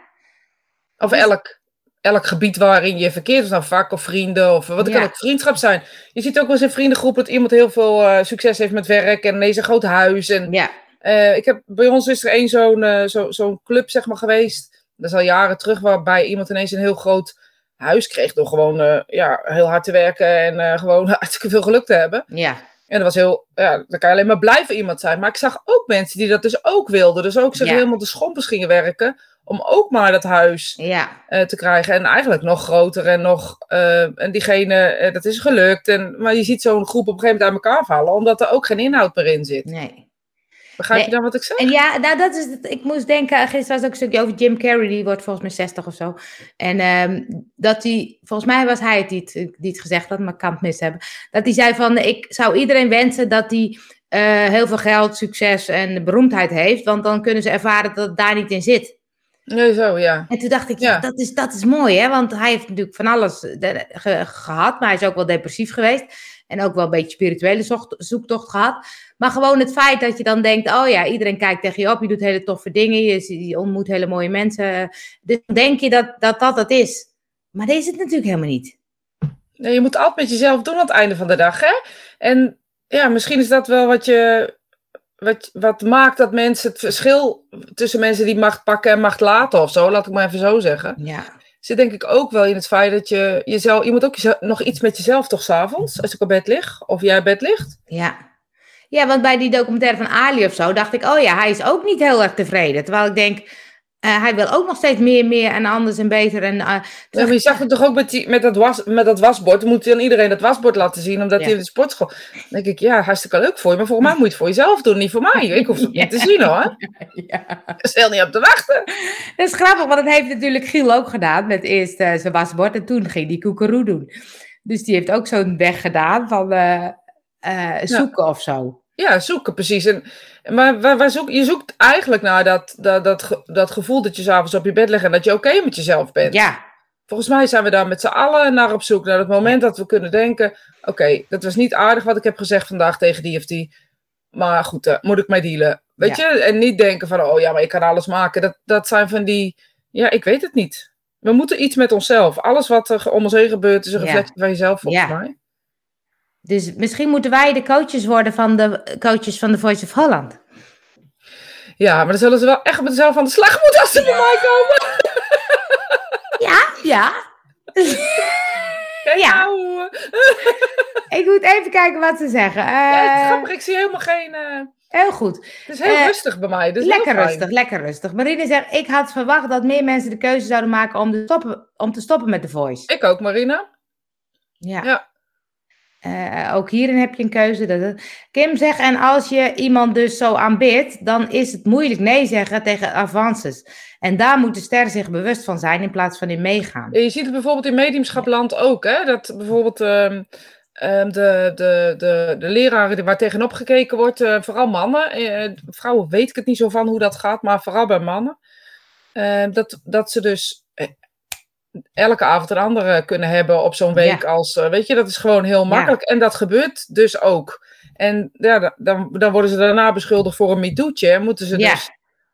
Of Dus- elk, elk gebied waarin je verkeert, of nou vak of vrienden, of wat Ja. kan ook vriendschap zijn. Je ziet ook wel eens in vriendengroep dat iemand heel veel eh, succes heeft met werk en ineens een groot huis. En ja. eh, ik heb, bij ons is er één zo'n eh, zo, zo'n club zeg maar, geweest. Dat is al jaren terug, waarbij iemand ineens een heel groot huis kreeg door gewoon ja, heel hard te werken en gewoon hartstikke veel geluk te hebben. Ja, En dat was heel, ja, dan kan je alleen maar blij voor iemand zijn. Maar ik zag ook mensen die dat dus ook wilden. Dus ook zich Ja. helemaal de schompers gingen werken om ook maar dat huis ja, eh, te krijgen. En eigenlijk nog groter en nog. eh, en diegene, eh, dat is gelukt. En, maar je ziet zo'n groep op een gegeven moment uit elkaar vallen, omdat er ook geen inhoud meer in zit. nee. Begrijp Nee. je dan wat ik zeg? En ja, nou dat is het. Ik moest denken, gisteren was ook een stukje over Jim Carrey, die wordt volgens mij 60 of zo. En ehm, dat hij, volgens mij was hij het die het, die het gezegd had, maar ik kan het mis hebben. Dat hij zei van, ik zou iedereen wensen dat hij eh, heel veel geld, succes en beroemdheid heeft, want dan kunnen ze ervaren dat het daar niet in zit. Nee, zo, ja. En toen dacht ik, ja, dat, is, dat is mooi, hè? Want hij heeft natuurlijk van alles eh, ge- gehad, maar hij is ook wel depressief geweest. En ook wel een beetje spirituele zoektocht gehad. Maar gewoon het feit dat je dan denkt, oh ja, iedereen kijkt tegen je op, je doet hele toffe dingen, je, je ontmoet hele mooie mensen. Dus dan denk je dat dat, dat het is. Maar dat is het natuurlijk helemaal niet. Nee, je moet altijd met jezelf doen aan het einde van de dag, hè? En ja, misschien is dat wel wat je. Wat, wat maakt dat mensen het verschil tussen mensen die macht pakken en macht laten of zo, laat ik maar even zo zeggen. Ja, Zit denk ik ook wel in het feit dat je jezelf. Je moet ook nog iets met jezelf toch s'avonds, als ik op bed lig, of jij op bed ligt. ja. Ja, want bij die documentaire van Ali of zo dacht ik, oh ja, hij is ook niet heel erg tevreden. Terwijl ik denk, eh, hij wil ook nog steeds meer, meer en anders en beter. En, eh, Ja, je zag het toch ook met, die, met, dat was, met dat wasbord. Dan moet je aan iedereen dat wasbord laten zien, omdat Ja. hij in de sportschool. Dan denk ik, ja, hartstikke leuk voor je. Maar volgens mij moet je het voor jezelf doen, niet voor mij. Ik hoef het niet te zien hoor. ja. Stel niet op te wachten. Dat is grappig, want dat heeft natuurlijk Giel ook gedaan met eerst eh, zijn wasbord en toen ging die koekeroe doen. Dus die heeft ook zo'n weg gedaan van zoeken of zo. Ja, zoeken precies. En, maar waar, waar zoek, je zoekt eigenlijk naar dat, dat, dat, dat gevoel dat je s'avonds op je bed ligt en dat je oké met jezelf bent. Ja, Volgens mij zijn we daar met z'n allen naar op zoek. Naar het moment dat we kunnen denken: oké, dat was niet aardig wat ik heb gezegd vandaag tegen die of die. Maar goed, daar moet ik mee dealen. Weet Ja. je? En niet denken van: oh ja, maar ik kan alles maken. Dat, dat zijn van die. Ja, ik weet het niet. We moeten iets met onszelf. Alles wat er om ons heen gebeurt is een Ja. reflectie van jezelf, volgens Ja. mij. Dus misschien moeten wij de coaches worden van de coaches van de Voice of Holland. Ja, maar dan zullen ze wel echt met zichzelf aan de slag moeten als ze bij mij komen. Ja, ja. Kijk Ja. nou, Ik moet even kijken wat ze zeggen. Eh, Ja, is grappig, ik zie helemaal geen. eh, heel goed. het is heel Eh, rustig bij mij. Dus lekker rustig, lekker rustig. Marine zegt, ik had verwacht dat meer mensen de keuze zouden maken om, de stoppen, om te stoppen met de Voice. Ik ook, Marina. Ja. Ja. Eh, ook hierin heb je een keuze. Dat Kim zegt, en als je iemand dus zo aanbidt, dan is het moeilijk nee zeggen tegen avances. En daar moet de ster zich bewust van zijn in plaats van in meegaan. Je ziet het bijvoorbeeld in mediumschapland ook, hè? Dat bijvoorbeeld ehm, ehm, de, de, de, de leraren waar tegenop gekeken wordt, eh, vooral mannen. eh, vrouwen weet ik het niet zo van hoe dat gaat, maar vooral bij mannen. ehm, dat, dat ze dus elke avond een andere kunnen hebben op zo'n week als, eh, weet je, dat is gewoon heel makkelijk. En dat gebeurt dus ook. En ja, da- dan, dan worden ze daarna beschuldigd voor een MeToo'tje. En moeten ze Ja. dus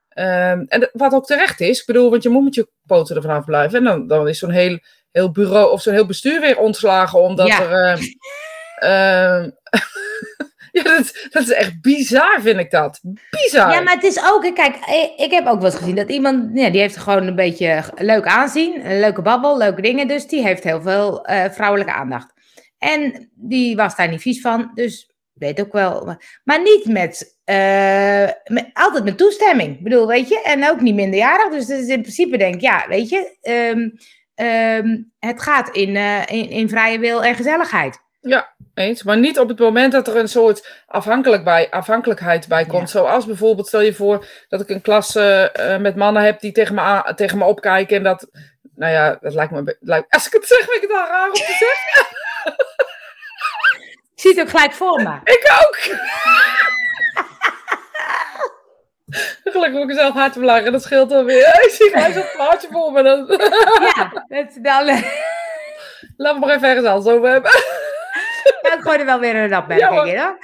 Ehm, en wat ook terecht is, ik bedoel, want je moet met je poten er vanaf blijven. En dan, dan is zo'n heel, heel bureau of zo'n heel bestuur weer ontslagen, omdat Ja. er. ehm, ehm, ja, dat, dat is echt bizar, vind ik dat. Bizar. Ja, maar het is ook, kijk, ik- heb ook wel eens gezien dat iemand, ja, die heeft gewoon een beetje leuk aanzien, een leuke babbel, leuke dingen, dus die heeft heel veel eh, vrouwelijke aandacht. En die was daar niet vies van, dus weet ook wel, maar, niet met, eh, met, altijd met toestemming, ik bedoel, weet je, en ook niet minderjarig, dus, dus in principe denk ik, ja, weet je, ehm, ehm, het gaat in, eh, in, in vrije wil en gezelligheid. Eens, maar niet op het moment dat er een soort afhankelijk bij, afhankelijkheid bij komt. Zoals bijvoorbeeld, stel je voor dat ik een klas eh, met mannen heb die tegen me, aan- tegen me opkijken. En dat, nou ja, dat lijkt me. Lijkt, als ik het zeg, vind ik het al raar om te zeggen. Ik zie het ook gelijk voor me. Ik ook! Gelukkig moet ik zelf hard te lachen, dat scheelt dan weer. Ik zie gelijk zo'n plaatje voor me. Dan... Ja, het, dan, Laat me maar even ergens anders over hebben. Ja, ik gooi er wel weer een opmerking in. hoor.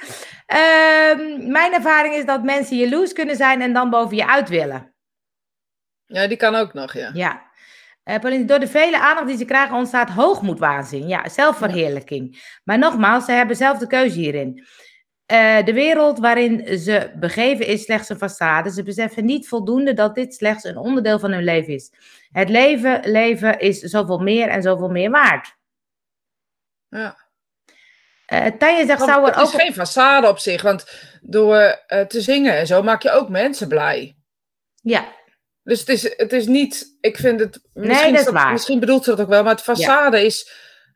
Ehm, mijn ervaring is dat mensen jaloers kunnen zijn en dan boven je uit willen. Ja, die kan ook nog, ja. Ja. Eh, Pauline, door de vele aandacht die ze krijgen ontstaat hoogmoedwaanzin. Ja, zelfverheerlijking. Maar nogmaals, ze hebben zelf de keuze hierin. Eh, de wereld waarin ze begeven is slechts een façade. Ze beseffen niet voldoende dat dit slechts een onderdeel van hun leven is. Het leven, leven is zoveel meer en zoveel meer waard. ja. Uh, Tanja zegt, Want zou er het is ook... geen façade op zich, want door eh, te zingen en zo maak je ook mensen blij. Ja, Dus het is, het is niet, ik vind het, misschien, dat is waar. misschien bedoelt ze dat ook wel, maar het façade is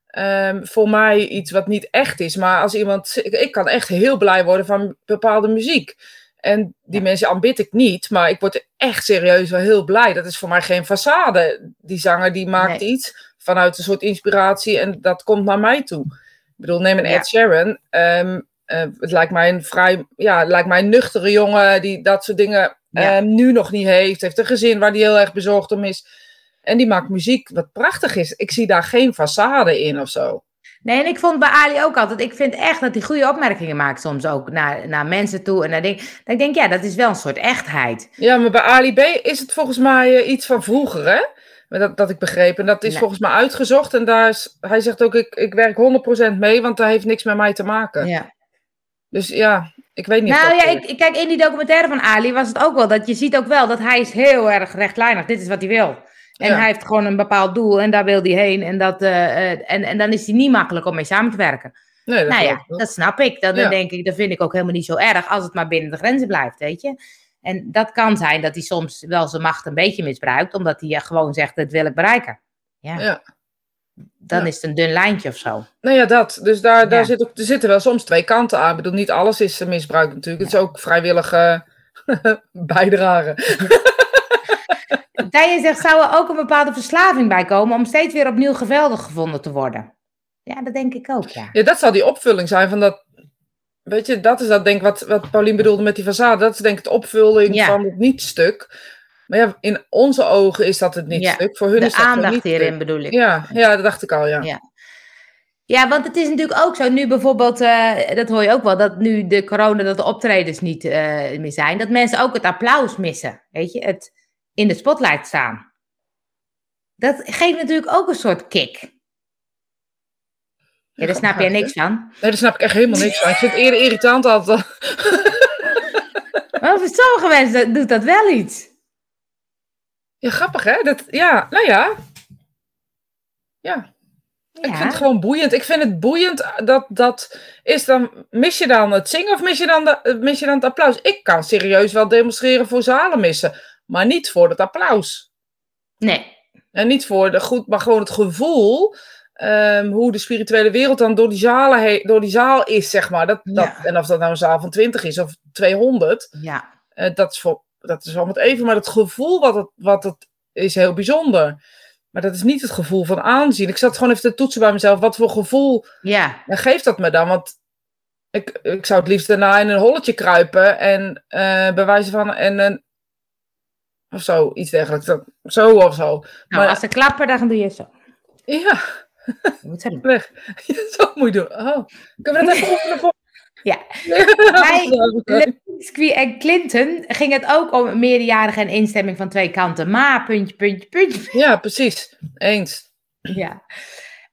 ehm, voor mij iets wat niet echt is. Maar als iemand, ik, ik kan echt heel blij worden van bepaalde muziek. En die Ja. mensen aanbid ik niet, maar ik word echt serieus wel heel blij. Dat is voor mij geen façade. Die zanger die maakt Nee. iets vanuit een soort inspiratie en dat komt naar mij toe. Ik bedoel, neem een Ja. Ed Sheeran. ehm, eh, het lijkt mij een vrij, ja, lijkt mij een nuchtere jongen die dat soort dingen Ja. ehm, nu nog niet heeft. Heeft een gezin waar hij heel erg bezorgd om is. En die maakt muziek wat prachtig is. Ik zie daar geen façade in of zo. Nee, en ik vond bij Ali ook altijd, ik vind echt dat hij goede opmerkingen maakt soms ook naar, naar mensen toe. En naar dingen. Dat ik denk, ja, dat is wel een soort echtheid. Ja, maar bij Ali B is het volgens mij eh, iets van vroeger, hè? Dat, dat ik begreep. En dat is Nee. volgens mij uitgezocht. En daar is, hij zegt ook, ik, ik werk 100% mee, want dat heeft niks met mij te maken. Ja. Dus ja, ik weet niet. Nou ja, klopt. ik, kijk, in die documentaire van Ali was het ook wel, dat je ziet ook wel dat hij is heel erg rechtlijnig. Dit is wat hij wil. En Ja. hij heeft gewoon een bepaald doel en daar wil hij heen. En, dat, eh, eh, en, en dan is hij niet makkelijk om mee samen te werken. Nee, dat nou ja, dat snap ik. Dan, dan Ja. denk ik, dat vind ik ook helemaal niet zo erg als het maar binnen de grenzen blijft, weet je. En dat kan zijn dat hij soms wel zijn macht een beetje misbruikt, omdat hij eh, gewoon zegt, dat wil ik bereiken. Ja, Ja. dan Ja. is het een dun lijntje of zo. Nou ja, dat. Dus daar, daar Ja. zit ook, er zitten wel soms twee kanten aan. Ik bedoel, niet alles is eh, misbruik natuurlijk. Het is ook vrijwillige bijdrage. Tije zegt, zou er ook een bepaalde verslaving bij komen om steeds weer opnieuw geweldig gevonden te worden? Ja, dat denk ik ook, ja. Ja, dat zal die opvulling zijn van dat. Weet je, dat is dat denk ik wat, wat Paulien bedoelde met die façade. Dat is denk ik de opvulling Ja. van het niet-stuk. Maar ja, in onze ogen is dat het niet-stuk. Voor hun De is dat aandacht niet hierin bedoel ik. Ja, ja, dat dacht ik al, ja. Ja. Ja, want het is natuurlijk ook zo, nu bijvoorbeeld, eh, dat hoor je ook wel, dat nu de corona, dat de optredens niet eh, meer zijn, dat mensen ook het applaus missen, weet je, het in de spotlight staan. Dat geeft natuurlijk ook een soort kick. Ja, daar snap jij niks van. Nee, daar snap ik echt helemaal niks van. Ik vind het eerder irritant altijd. Maar voor sommige mensen doet dat wel iets. Ja, grappig hè? Dat, ja, nou ja. Ja, ik vind het gewoon boeiend. Ik vind het boeiend dat dat is dan. Mis je dan het zingen of mis je dan, de, mis je dan het applaus? Ik kan serieus wel demonstreren voor zalen missen, maar niet voor het applaus. nee. En niet voor de goed, maar gewoon het gevoel. Ehm, hoe de spirituele wereld dan door die, zalen door die zaal is, zeg maar. Dat, dat, Ja. En of dat nou een zaal van 20 is of 200, Ja, eh, dat, is voor, dat is allemaal het even. Maar het gevoel wat het, wat het is heel bijzonder. Maar dat is niet het gevoel van aanzien. Ik zat gewoon even te toetsen bij mezelf. Wat voor gevoel ja, geeft dat me dan? Want ik, ik zou het liefst daarna in een holletje kruipen en eh bij wijze van en een of zo, iets dergelijks. Zo of zo. nou, Maar- als ze klappen, dan doe je zo. Ja, moet doen. weg. zo moet je doen. Oh, kunnen we dat even oefenen voor? Ja. Bij Lewinsky en Clinton ging het ook om meerderjarigen en instemming van twee kanten. Maar, puntje, puntje, puntje. Ja, precies. Eens. Ja.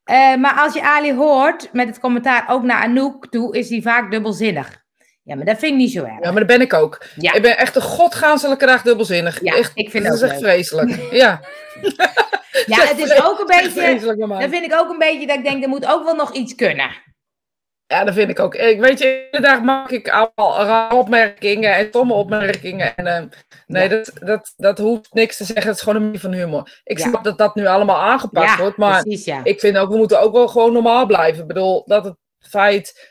Eh, maar als je Ali hoort met het commentaar ook naar Anouk toe, is hij vaak dubbelzinnig. Ja, maar dat vind ik niet zo erg. Ja, maar dat ben ik ook. Ja. Ik ben echt een godgaanselijke dag dubbelzinnig. Ja, echt, ik vind dat is echt leuk. vreselijk. Ja, Ja, het is ook een beetje. Dat vind ik ook een beetje dat ik denk, er moet ook wel nog iets kunnen. Ja, dat vind ik ook. Ik weet je, iedere dag maak ik rare opmerkingen en stomme opmerkingen. En, ehm, nee, Ja. dat, dat, dat hoeft niks te zeggen. Het is gewoon een manier van humor. Ik Ja. snap dat dat nu allemaal aangepakt Ja, wordt. Maar precies, ik vind ook, we moeten ook wel gewoon normaal blijven. Ik bedoel, dat het feit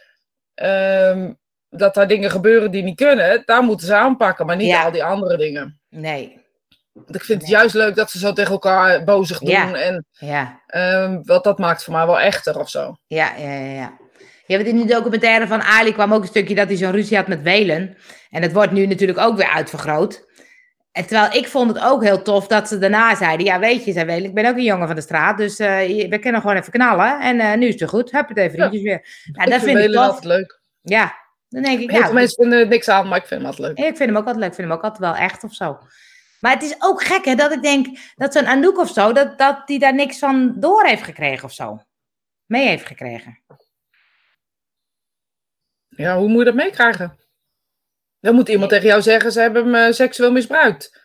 ehm, dat daar dingen gebeuren die niet kunnen, daar moeten ze aanpakken. Maar niet Ja. al die andere dingen. Nee, Want ik vind het juist leuk dat ze zo tegen elkaar bozig doen. Ja. En ja. ehm, wat dat maakt voor mij wel echter of zo. Ja, ja, ja, ja. Ja, want in de documentaire van Ali kwam ook een stukje dat hij zo'n ruzie had met Welen. En het wordt nu natuurlijk ook weer uitvergroot. En terwijl ik vond het ook heel tof dat ze daarna zeiden: Ja, weet je, zei Welen, ik ben ook een jongen van de straat. Dus uh, we kunnen gewoon even knallen. En uh, nu is het goed. Hup het even ja. weer. Nou, dat vind ik tof. leuk. Ja, dan denk ik. Heel ja, veel mensen vinden er niks aan, maar ik vind hem altijd leuk. Ik vind hem ook altijd leuk. Ik vind hem ook altijd wel echt of zo. Maar het is ook gek hè, dat ik denk dat zo'n Anouk of zo, dat, dat die daar niks van door heeft gekregen of zo. Mee heeft gekregen. Ja, hoe moet je dat meekrijgen? Dan moet iemand tegen jou zeggen, ze hebben hem uh, seksueel misbruikt.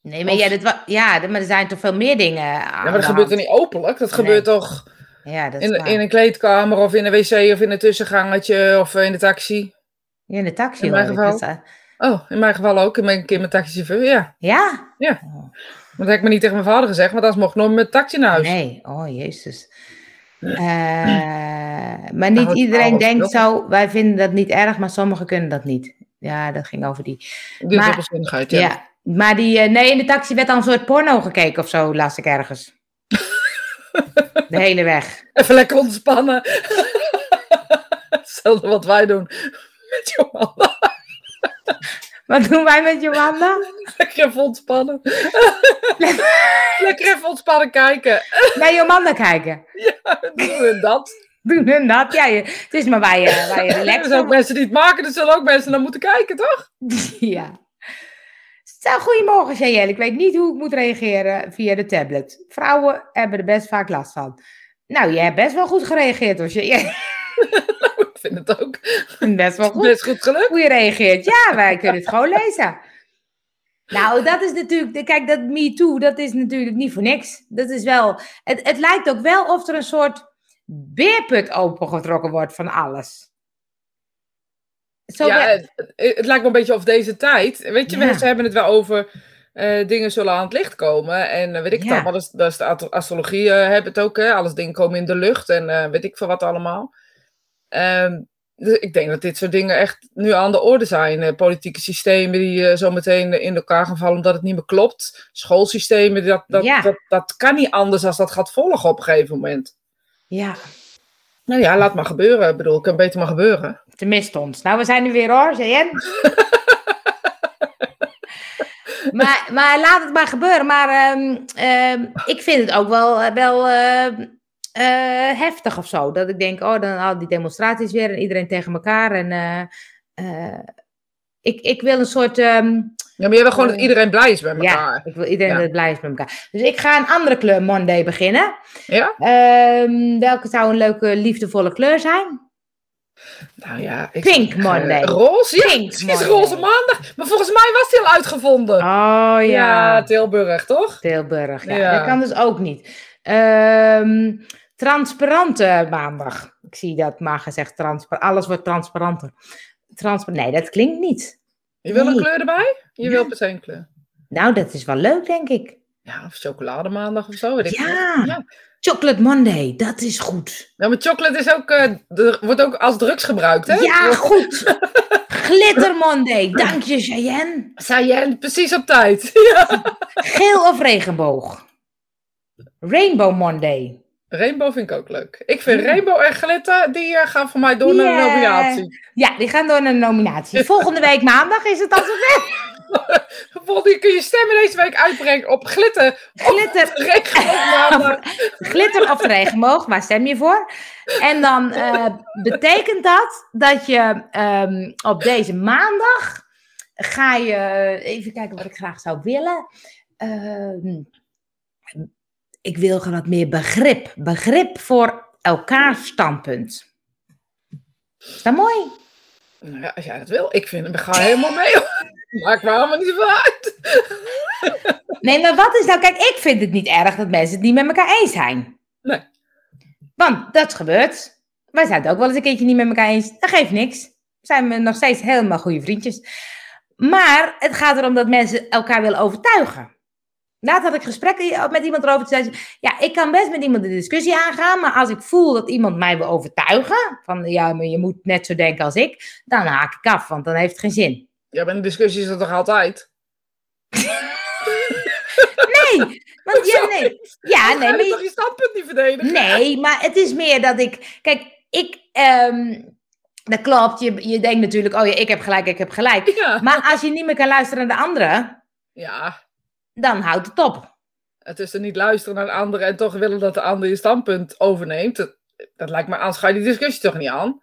Nee, maar, of... ja, dit ja, maar er zijn toch veel meer dingen Ja, maar dat gebeurt er niet openlijk. Dat nee. gebeurt toch ja, dat in, in, een kleedkamer of in een wc of in een tussengangetje of in de taxi. Ja, in de taxi. In mijn geval. Oh, in mijn geval ook. Ik ben een keer mijn taxichauffeur, ja. Ja? Ja. Oh. Dat heb ik me niet tegen mijn vader gezegd, want anders mocht ik nooit met taxi naar huis. Nee, oh jezus. Uh, maar niet nou, iedereen denkt zo, wij vinden dat niet erg, maar sommigen kunnen dat niet. Ja, dat ging over die. De maar, ja. ja. Maar die, uh, nee, in de taxi werd al een soort porno gekeken of zo, las ik ergens. De hele weg. Even lekker ontspannen. Hetzelfde wat wij doen met Johanna. Wat doen wij met Johanna? Lekker even ontspannen. Lekker even ontspannen kijken. Naar Johanna kijken? Ja, doen we dat. Doen hun dat? Ja, het is maar waar je, waar je relaxed Er zijn ook mensen die het maken, dus zullen ook mensen naar moeten kijken, toch? Ja. Zo, goedemorgen, Jaël. Ik weet niet hoe ik moet reageren via de tablet. Vrouwen hebben er best vaak last van. Nou, jij hebt best wel goed gereageerd, hoor. ik vind het ook. Best wel goed. Best goed gelukt. Hoe je reageert. Ja, wij kunnen het gewoon lezen. Nou, dat is natuurlijk, kijk, dat Me Too, dat is natuurlijk niet voor niks. Dat is wel, het, het lijkt ook wel of er een soort beerput opengetrokken wordt van alles. Zo ja, het, het, lijkt me een beetje of deze tijd. Weet je, ja. ze hebben het wel over uh, dingen zullen aan het licht komen. En uh, weet ik ja. het maar dat is, dat is de astrologie uh, hebben het ook. Hè? Alles dingen komen in de lucht en weet ik veel wat allemaal. Um, dus ik denk dat dit soort dingen echt nu aan de orde zijn. politieke systemen die zo meteen in elkaar gaan vallen omdat het niet meer klopt. Schoolsystemen, dat, dat, ja. dat, dat kan niet anders als dat gaat volgen op een gegeven moment. Ja. Nou ja, laat maar gebeuren. Ik bedoel, het kan beter maar gebeuren. Tenminste ons. Nou, we zijn nu weer hoor, JN. maar, maar laat het maar gebeuren. Maar um, um, ik vind het ook wel, wel uh, uh, heftig of zo. Dat ik denk, oh, dan al die demonstraties weer en iedereen tegen elkaar. En uh, ik, ik wil een soort... Um, ja, maar je wil gewoon dat iedereen blij is met elkaar. Ja, ik wil iedereen ja. dat blij is met elkaar. Dus ik ga een andere kleur Monday beginnen. Ja? welke zou een leuke, liefdevolle kleur zijn? Nou ja, ik Pink Monday. Uh, roze? Ja, Pink het is roze maandag. Maar volgens mij was die al uitgevonden. Oh ja. Ja, Tilburg, toch? Tilburg, ja. ja. Dat kan dus ook niet. Um, transparante maandag. Ik zie dat maar gezegd, transparant. alles wordt transparanter. Transpar nee, dat klinkt niet. Je wil nee. een kleur erbij? Je ja. wil per se een kleur. Nou, dat is wel leuk, denk ik. Ja, of chocolademaandag of zo. Weet ik ja. ja. Chocolate Monday, dat is goed. Ja, maar chocolate is ook, uh, er wordt ook als drugs gebruikt, hè? Ja, goed. Glitter Monday, dank je, Cheyenne. Cheyenne, precies op tijd. Ja. Geel of regenboog? Rainbow Monday. Rainbow vind ik ook leuk. Ik vind Rainbow en glitter, die uh, gaan voor mij door yeah. naar de nominatie. Ja, die gaan door naar de nominatie. Volgende week maandag is het al zover. Volgende kun je stemmen deze week uitbrengen op glitter. Glitter. Of regenboog. glitter of regenboog, waar stem je voor? En dan uh, betekent dat dat je um, op deze maandag ga je, even kijken wat ik graag zou willen. Uh, ik wil gewoon wat meer begrip. Begrip voor elkaars standpunt. Is dat mooi? Nou ja, als jij dat wil. Ik vind hem, ga helemaal mee. Maakt me allemaal niet zo uit. nee, maar wat is nou... Kijk, ik vind het niet erg dat mensen het niet met elkaar eens zijn. Nee. Want dat gebeurt. Wij zijn het ook wel eens een keertje niet met elkaar eens. Dat geeft niks. Zijn we nog steeds helemaal goede vriendjes. Maar het gaat erom dat mensen elkaar willen overtuigen. Laat had ik gesprekken met iemand erover. Te zeggen, ja, ik kan best met iemand de discussie aangaan. Maar als ik voel dat iemand mij wil overtuigen. Van ja, maar je moet net zo denken als ik. Dan haak ik af, want dan heeft het geen zin. Ja, maar een discussie is dat toch altijd? nee, want ja, nee. Ja, nee, maar je toch je standpunt niet verdedigen? Nee, maar het is meer dat ik. Kijk, ik, ehm, dat klopt. Je, je denkt natuurlijk, oh ja, ik heb gelijk, ik heb gelijk. Ja. Maar als je niet meer kan luisteren naar de anderen, ja, dan houdt het op. het is er niet luisteren naar de ander en toch willen dat de ander je standpunt overneemt. Dat, dat lijkt me, ga je die discussie toch niet aan.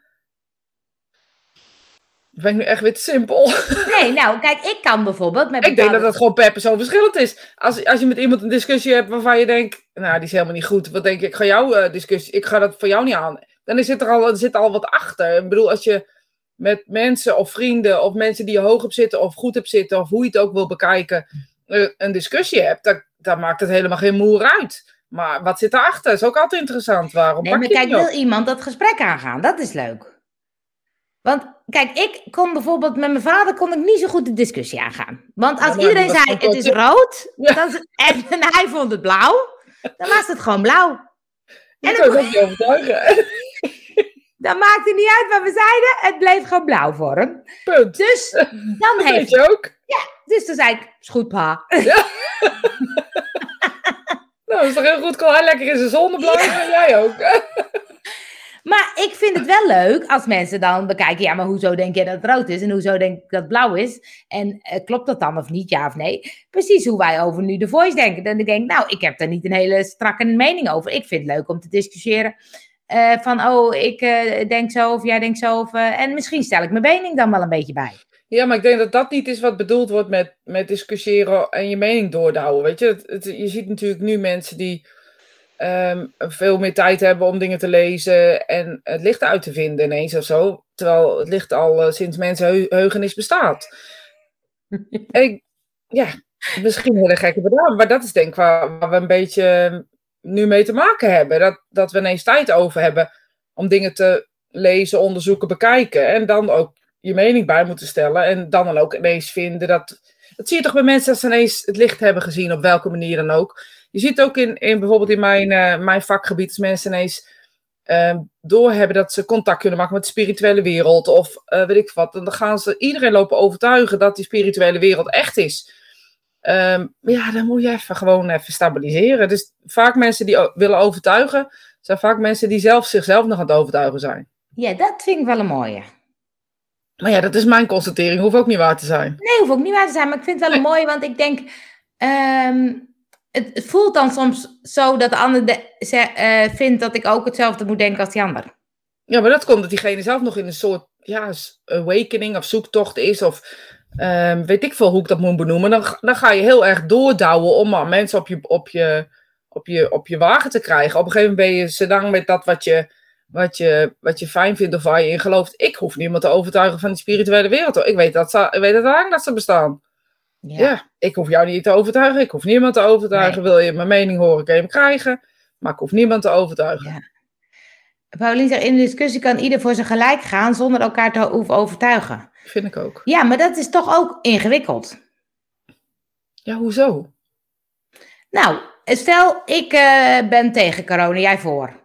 Ben ik nu echt weer te simpel? Nee, nou, kijk, ik kan bijvoorbeeld met Ik denk dat dat gewoon per persoon verschillend is. Als, als je met iemand een discussie hebt waarvan je denkt, nou, die is helemaal niet goed. Wat denk je, ik ga jouw eh, discussie, ik ga dat voor jou niet aan. Dan is het er al, er zit al wat achter. Ik bedoel, als je met mensen of vrienden of mensen die je hoog op zitten of goed hebt zitten of hoe je het ook wil bekijken, eh, een discussie hebt, dan, dan maakt het helemaal geen moer uit. Maar wat zit erachter? is ook altijd interessant. Waarom Nee, pak maar kijk, wil op? iemand dat gesprek aangaan? Dat is leuk. Want kijk, ik kon bijvoorbeeld met mijn vader kon ik niet zo goed de discussie aangaan. Want als Ja, iedereen zei het is rood Ja. dan, is- en, en hij vond het blauw, dan was het gewoon blauw. Je en kan dan- het ook niet overtuigen. Dan maakt het niet uit wat we zeiden, het bleef gewoon blauw voor hem. Punt. Dus dan Dat heeft weet je ook. Dus toen zei ik, is goed pa. Nou, dat is toch heel goed. Kan hij lekker in zijn zon blijven en jij ook. Maar ik vind het wel leuk als mensen dan bekijken, ja, maar hoezo denk je dat het rood is en hoezo denk ik dat het blauw is? En eh, klopt dat dan of niet, ja of nee? Precies hoe wij over nu de voice denken. Dan denk ik, nou, ik heb daar niet een hele strakke mening over. Ik vind het leuk om te discussiëren eh, van, oh, ik eh, denk zo of jij denkt zo. Of, en misschien stel ik mijn mening dan wel een beetje bij. Ja, maar ik denk dat dat niet is wat bedoeld wordt met, met discussiëren en je mening doordouwen. Weet je, je ziet natuurlijk nu mensen die ehm, veel meer tijd hebben om dingen te lezen en het licht uit te vinden ineens of zo. Terwijl het licht al eh, sinds mensenheugenis bestaat. En ik, ja, misschien hele gekke bedrijven, maar dat is denk ik waar, waar we een beetje nu mee te maken hebben. Dat, dat we ineens tijd over hebben om dingen te lezen, onderzoeken, bekijken. En dan ook je mening bij moeten stellen. En dan dan ook ineens vinden dat. Dat zie je toch bij mensen als ze ineens het licht hebben gezien, op welke manier dan ook. Je ziet ook in, in bijvoorbeeld in mijn, eh, mijn vakgebied, als mensen ineens eh, doorhebben dat ze contact kunnen maken met de spirituele wereld. Of eh, weet ik wat. Dan gaan ze iedereen lopen overtuigen dat die spirituele wereld echt is. Ehm, ja, dan moet je even gewoon even stabiliseren. Dus vaak mensen die willen overtuigen, zijn vaak mensen die zelf zichzelf nog aan het overtuigen zijn. Ja, dat vind ik wel een mooie. Maar ja, dat is mijn constatering. Hoeft ook niet waar te zijn. Nee, hoeft ook niet waar te zijn, maar ik vind het wel een mooie, want ik denk, ehm, het, voelt dan soms zo dat de ander eh, vindt dat ik ook hetzelfde moet denken als die ander. Ja, maar dat komt dat diegene zelf nog in een soort ja, awakening of zoektocht is. Of ehm, weet ik veel hoe ik dat moet benoemen. Dan, dan ga je heel erg doordouwen om maar mensen op je, op, je, op, je, op je wagen te krijgen. Op een gegeven moment ben je zodanig met dat wat je, wat, je, wat je fijn vindt of waar je in gelooft. Ik hoef niemand te overtuigen van die spirituele wereld. hoor. Ik weet dat ze, ik weet lang dat ze bestaan. Ja. ik hoef jou niet te overtuigen. Ik hoef niemand te overtuigen. Wil je mijn mening horen, kan je hem krijgen. Maar ik hoef niemand te overtuigen. Ja. Paulien zegt, in de discussie kan ieder voor zijn gelijk gaan zonder elkaar te hoeven overtuigen. Vind ik ook. Ja, maar dat is toch ook ingewikkeld. Ja, hoezo? Nou, stel ik eh, ben tegen corona, jij voor.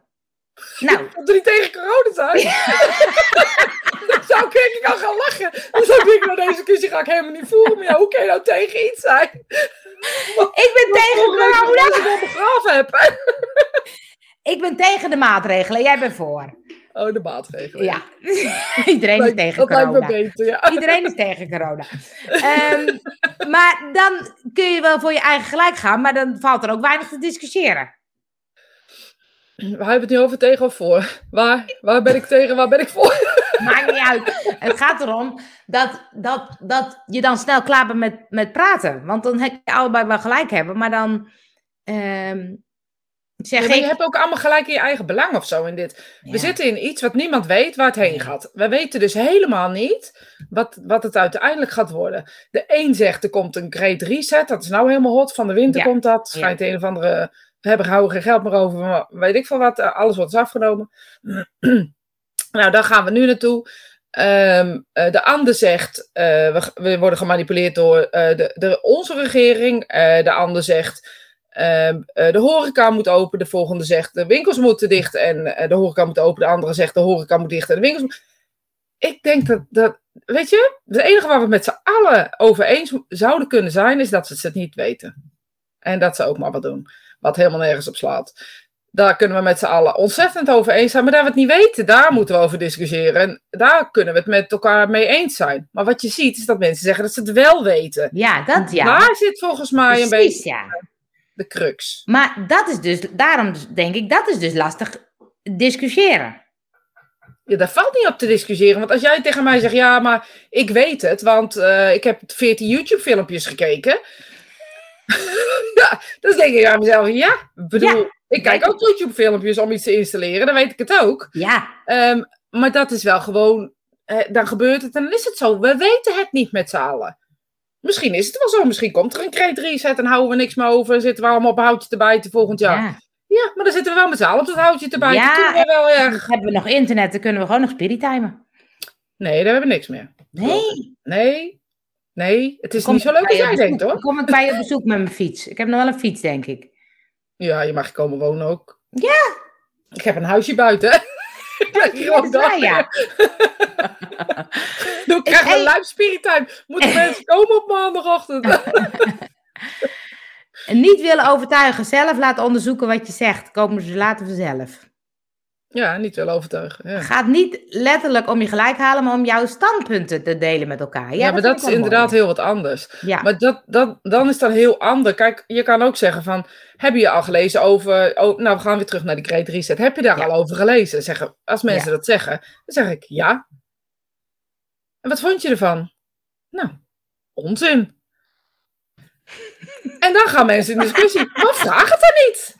Nou, Dat er niet tegen corona zijn. dan zou ik ik al gaan lachen. Dan zou ik nou deze discussie ga ik helemaal niet voeren. Maar ja, hoe kan je nou tegen iets zijn? ik ben tegen corona. ik wel begraven heb. Ik ben tegen de maatregelen, jij bent voor. Oh, de maatregelen. Ja, iedereen is tegen dat lijkt me corona. beter, ja. Iedereen is tegen corona. Maar dan kun je wel voor je eigen gelijk gaan, maar dan valt er ook weinig te discussiëren. We hebben het nu over tegen of voor. Waar, waar ben ik tegen, waar ben ik voor? Maakt niet uit. Het gaat erom dat, dat, dat je dan snel klaar bent met, met praten. Want dan heb je allebei wel gelijk hebben, maar dan ehm, zeg Ja, maar je hebt ook allemaal gelijk in je eigen belang of zo in dit. We zitten in iets wat niemand weet waar het heen gaat. We weten dus helemaal niet wat, wat het uiteindelijk gaat worden. De een zegt er komt een great reset. Dat is nou helemaal hot. Van de winter Ja. komt dat. Schijnt een of andere... Hebben houden geen geld meer over. Weet ik veel wat. eh, Alles wordt is afgenomen. nou, daar gaan we nu naartoe. Eh, de ander zegt, eh, we, worden gemanipuleerd door de, de, onze regering. De ander zegt, ehm, eh, de horeca moet open. De volgende zegt, de winkels moeten dicht en de horeca moet open. De andere zegt, de horeca moet dicht en de winkels. Ik denk dat, dat, weet je, het enige waar we met z'n allen over eens zouden kunnen zijn, is dat ze het niet weten. En dat ze ook maar wat doen. Wat helemaal nergens op slaat. Daar kunnen we met z'n allen ontzettend over eens zijn. Maar daar we het niet weten, daar moeten we over discussiëren. En daar kunnen we het met elkaar mee eens zijn. Maar wat je ziet, is dat mensen zeggen dat ze het wel weten. Ja, dat ja. Daar zit volgens mij Precies, een beetje ja. de crux. Maar dat is dus, daarom denk ik, dat is dus lastig discussiëren. Ja, daar valt niet op te discussiëren. Want als jij tegen mij zegt, ja, maar ik weet het, want eh, ik heb 14 YouTube-filmpjes gekeken. ja, dan denk ik aan mezelf, ja, ik bedoel, ik kijk ook YouTube-filmpjes om iets te installeren, dan weet ik het ook. Ja, Ehm, maar dat is wel gewoon, dan gebeurt het en dan is het zo. We weten het niet met z'n allen. Misschien is het wel zo, misschien komt er een Create Reset en houden we niks meer over. Zitten we allemaal op een houtje te bijten volgend jaar. Ja, ja. maar dan zitten we wel met z'n allen op dat houtje te bijten. Ja, we wel erg. Hebben we nog internet, dan kunnen we gewoon nog spiritimen. Nee, daar hebben we niks meer. Nee. Nee, nee, het is niet zo leuk als je jij denkt hoor. Kom ik bij je op bezoek met mijn fiets. Ik heb nog wel een fiets, denk ik. Ja, je mag komen wonen ook. Ja. Ik heb een huisje buiten. Hier Dat waar, ja. Dan krijgen we Hey. live spirit time. Moeten mensen komen op maandagochtend? En niet willen overtuigen, zelf laten onderzoeken wat je zegt. Komen ze later vanzelf. Ja, niet willen overtuigen. Ja. Het gaat niet letterlijk om je gelijk halen, maar om jouw standpunten te delen met elkaar. Ja, Ja, maar dat is wel inderdaad mooi. heel wat anders. Ja, Maar dat, dat, dan is dat heel ander. Kijk, je kan ook zeggen van, heb je al gelezen over, oh, nou we gaan weer terug naar die Great Reset. Heb je daar Ja. al over gelezen? Zeggen, als mensen dat zeggen, dan zeg ik ja. En wat vond je ervan? Nou, onzin. En dan gaan mensen in discussie. Maar vraag het dan niet.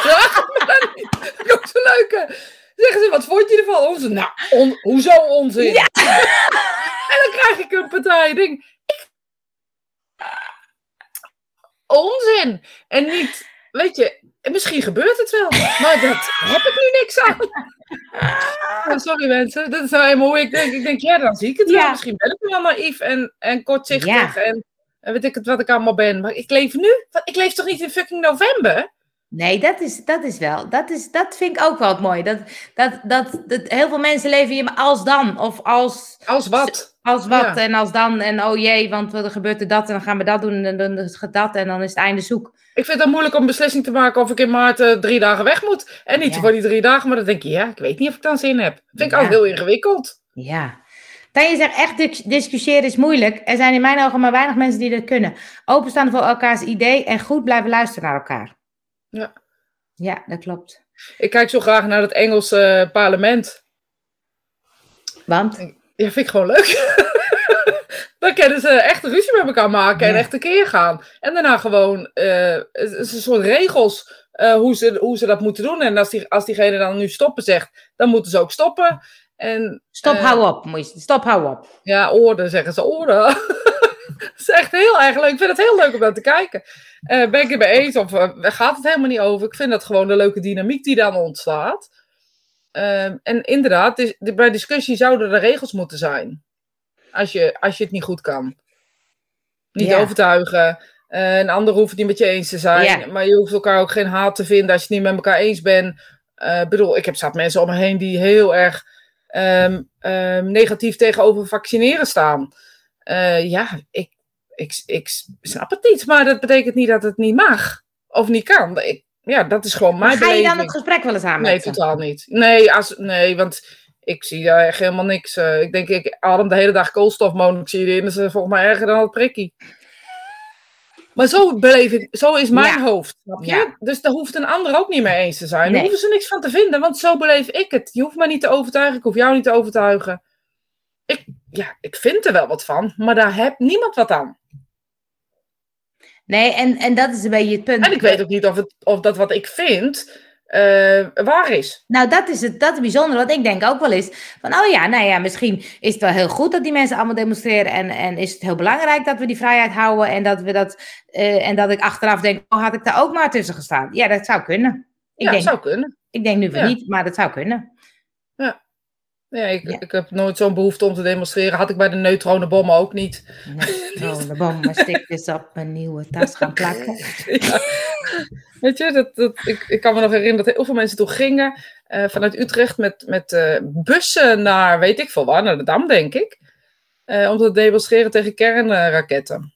Vraag het me dan niet. Dat is ook zo leuk. hè. Zeggen ze, wat vond je ervan? Onzin. Nou, on- hoezo onzin? En dan krijg ik een partij. Ding. Ik... Onzin. En niet, weet je, misschien gebeurt het wel. Maar dat heb ik nu niks aan. Oh, sorry mensen, dat is nou eenmaal hoe ik denk. Ik denk, ja, dan zie ik het wel. Ja. Misschien ben ik wel naïef en, en kortzichtig. Ja. En weet ik het wat ik allemaal ben. Maar ik leef nu. Ik leef toch niet in fucking november? nee, dat is, dat is wel. Dat, is, dat vind ik ook wel het mooie. Dat, dat, dat, dat heel veel mensen leven hier als dan. Of als, Als wat? als wat Ja. en als dan. En oh jee, want er gebeurt er dat en dan gaan we dat doen. En dan het dat en dan is het einde zoek. Ik vind het moeilijk om beslissing te maken of ik in maart eh, drie dagen weg moet. En niet Ja. voor die drie dagen, maar dan denk je, ja, ik weet niet of ik dan zin heb. Vind ik Ja. ook heel ingewikkeld. Ja. Tanja zegt echt dis- discussiëren is moeilijk. Er zijn in mijn ogen maar weinig mensen die dat kunnen. Openstaan voor elkaars idee en goed blijven luisteren naar elkaar. Ja. Ja, dat klopt. Ik kijk zo graag naar het Engelse eh, parlement. Want? Ja, vind ik gewoon leuk. Dan kunnen ze echt ruzie met elkaar maken en Ja. echt tekeer gaan. En daarna gewoon, is een soort regels eh, hoe, ze, hoe ze dat moeten doen. En als, die, als diegene dan nu stoppen zegt, dan moeten ze ook stoppen. En Stop, Eh. hou op. Moet je, stop, hou op. ja, orde zeggen ze, orde. Dat is echt heel erg leuk. Ik vind het heel leuk om naar te kijken. Eh, ben ik het mee eens of eh, gaat het helemaal niet over? Ik vind dat gewoon de leuke dynamiek die dan ontstaat. Ehm, en inderdaad, bij discussie zouden er regels moeten zijn. Als je, als je het niet goed kan. Niet Ja. overtuigen. Eh, een ander hoeft het niet met je eens te zijn. Maar je hoeft elkaar ook geen haat te vinden als je het niet met elkaar eens bent. Ik bedoel, ik heb zat mensen om me heen die heel erg ehm, ehm, negatief tegenover vaccineren staan. Eh, ja, ik, ik, ik snap het niet. Maar dat betekent niet dat het niet mag. Of niet kan. Ik, ja, dat is gewoon mijn Maar ga je dan het gesprek wel eens aan Nee, totaal niet. Nee, als, nee, want ik zie daar echt helemaal niks. eh. ik denk, ik adem de hele dag koolstofmonoxide in. Dat is volgens mij erger dan het prikkie. Maar zo beleef ik, zo is mijn Ja. hoofd. Snap je? Ja. Dus daar hoeft een ander ook niet mee eens te zijn. Nee. Daar hoeven ze niks van te vinden, want zo beleef ik het. Je hoeft mij niet te overtuigen, ik hoef jou niet te overtuigen. Ik, ja, ik vind er wel wat van, maar daar heeft niemand wat aan. Nee, en, en dat is een beetje het punt. En ik weet ook niet of, het, of dat wat ik vind eh, waar is. Nou, dat is het, dat is bijzonder. Want ik denk ook wel eens van, oh ja, nou ja, misschien is het wel heel goed dat die mensen allemaal demonstreren. En, en is het heel belangrijk dat we die vrijheid houden. En dat, we dat, eh, en dat ik achteraf denk, oh, had ik daar ook maar tussen gestaan. Ja, dat zou kunnen. Ik, ja, denk, zou kunnen. ik denk nu Ja. niet, maar dat zou kunnen. Ja, ik, Ja. ik heb nooit zo'n behoefte om te demonstreren. Had ik bij de neutronenbommen ook niet. Nee, oh, de bommen stikjes op mijn nieuwe tas gaan plakken. Ja. Weet je, dat, dat, ik, ik kan me nog herinneren dat heel veel mensen toen gingen eh, vanuit Utrecht met, met eh, bussen naar, weet ik veel waar, naar de Dam, denk ik. eh, om te demonstreren tegen kernraketten.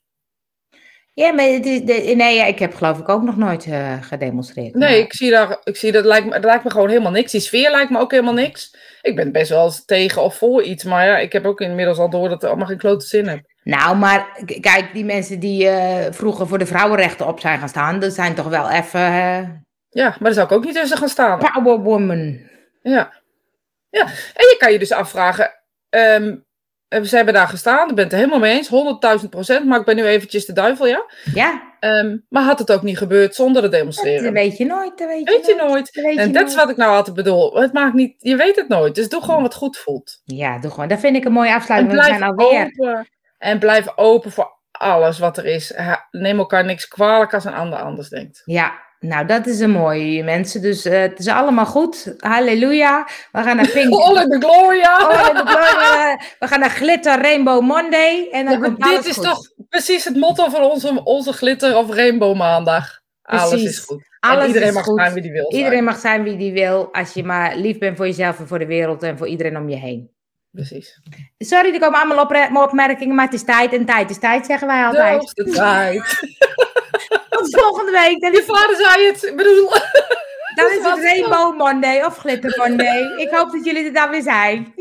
Ja, maar is, de, nee, ik heb geloof ik ook nog nooit uh, gedemonstreerd. Nee, maar... ik zie daar, ik zie dat lijkt me, dat lijkt me gewoon helemaal niks. Die sfeer lijkt me ook helemaal niks. Ik ben best wel eens tegen of voor iets, maar ja, ik heb ook inmiddels al door dat er allemaal geen klote zin heb. Nou, maar kijk, die mensen die uh, vroeger voor de vrouwenrechten op zijn gaan staan, dat zijn toch wel even. Uh... Ja, maar daar zou ik ook niet tussen gaan staan. Powerwoman. Ja. Ja, en je kan je dus afvragen. Um, ze hebben daar gestaan, ik ben het er helemaal mee eens, 100.000 procent, maar ik ben nu eventjes de duivel, ja? Ja. Um, maar had het ook niet gebeurd zonder het demonstreren? Dat weet je nooit, dat weet je, weet je nooit. nooit. Weet en dat is wat ik nou altijd bedoel. Het maakt niet, je weet het nooit, dus doe gewoon wat goed voelt. Ja, doe gewoon. Dat vind ik een mooie afsluiting, we zijn alweer. open, en blijf open voor alles wat er is. Neem elkaar niks kwalijk als een ander anders denkt. Ja, nou dat is een mooie mensen. Dus uh, het is allemaal goed. Halleluja. We gaan naar Pink. All in the Gloria! En de gloria. We gaan naar Glitter Rainbow Monday. En dan Ja, maar komt alles dit is goed. toch precies het motto van onze, onze glitter of rainbow maandag. Alles is goed. Alles en iedereen is mag goed. zijn wie die wil. zijn. Iedereen mag zijn wie die wil. Als je maar lief bent voor jezelf en voor de wereld en voor iedereen om je heen. Precies. Sorry, er komen allemaal opre- opmerkingen, maar het is tijd en tijd is tijd, zeggen wij De altijd. hoogste tijd. Tot volgende week. Dan Je vader zei het. Bedoel. dan is het Rainbow Monday of Glitter Monday. Ik hoop dat jullie er dan weer zijn.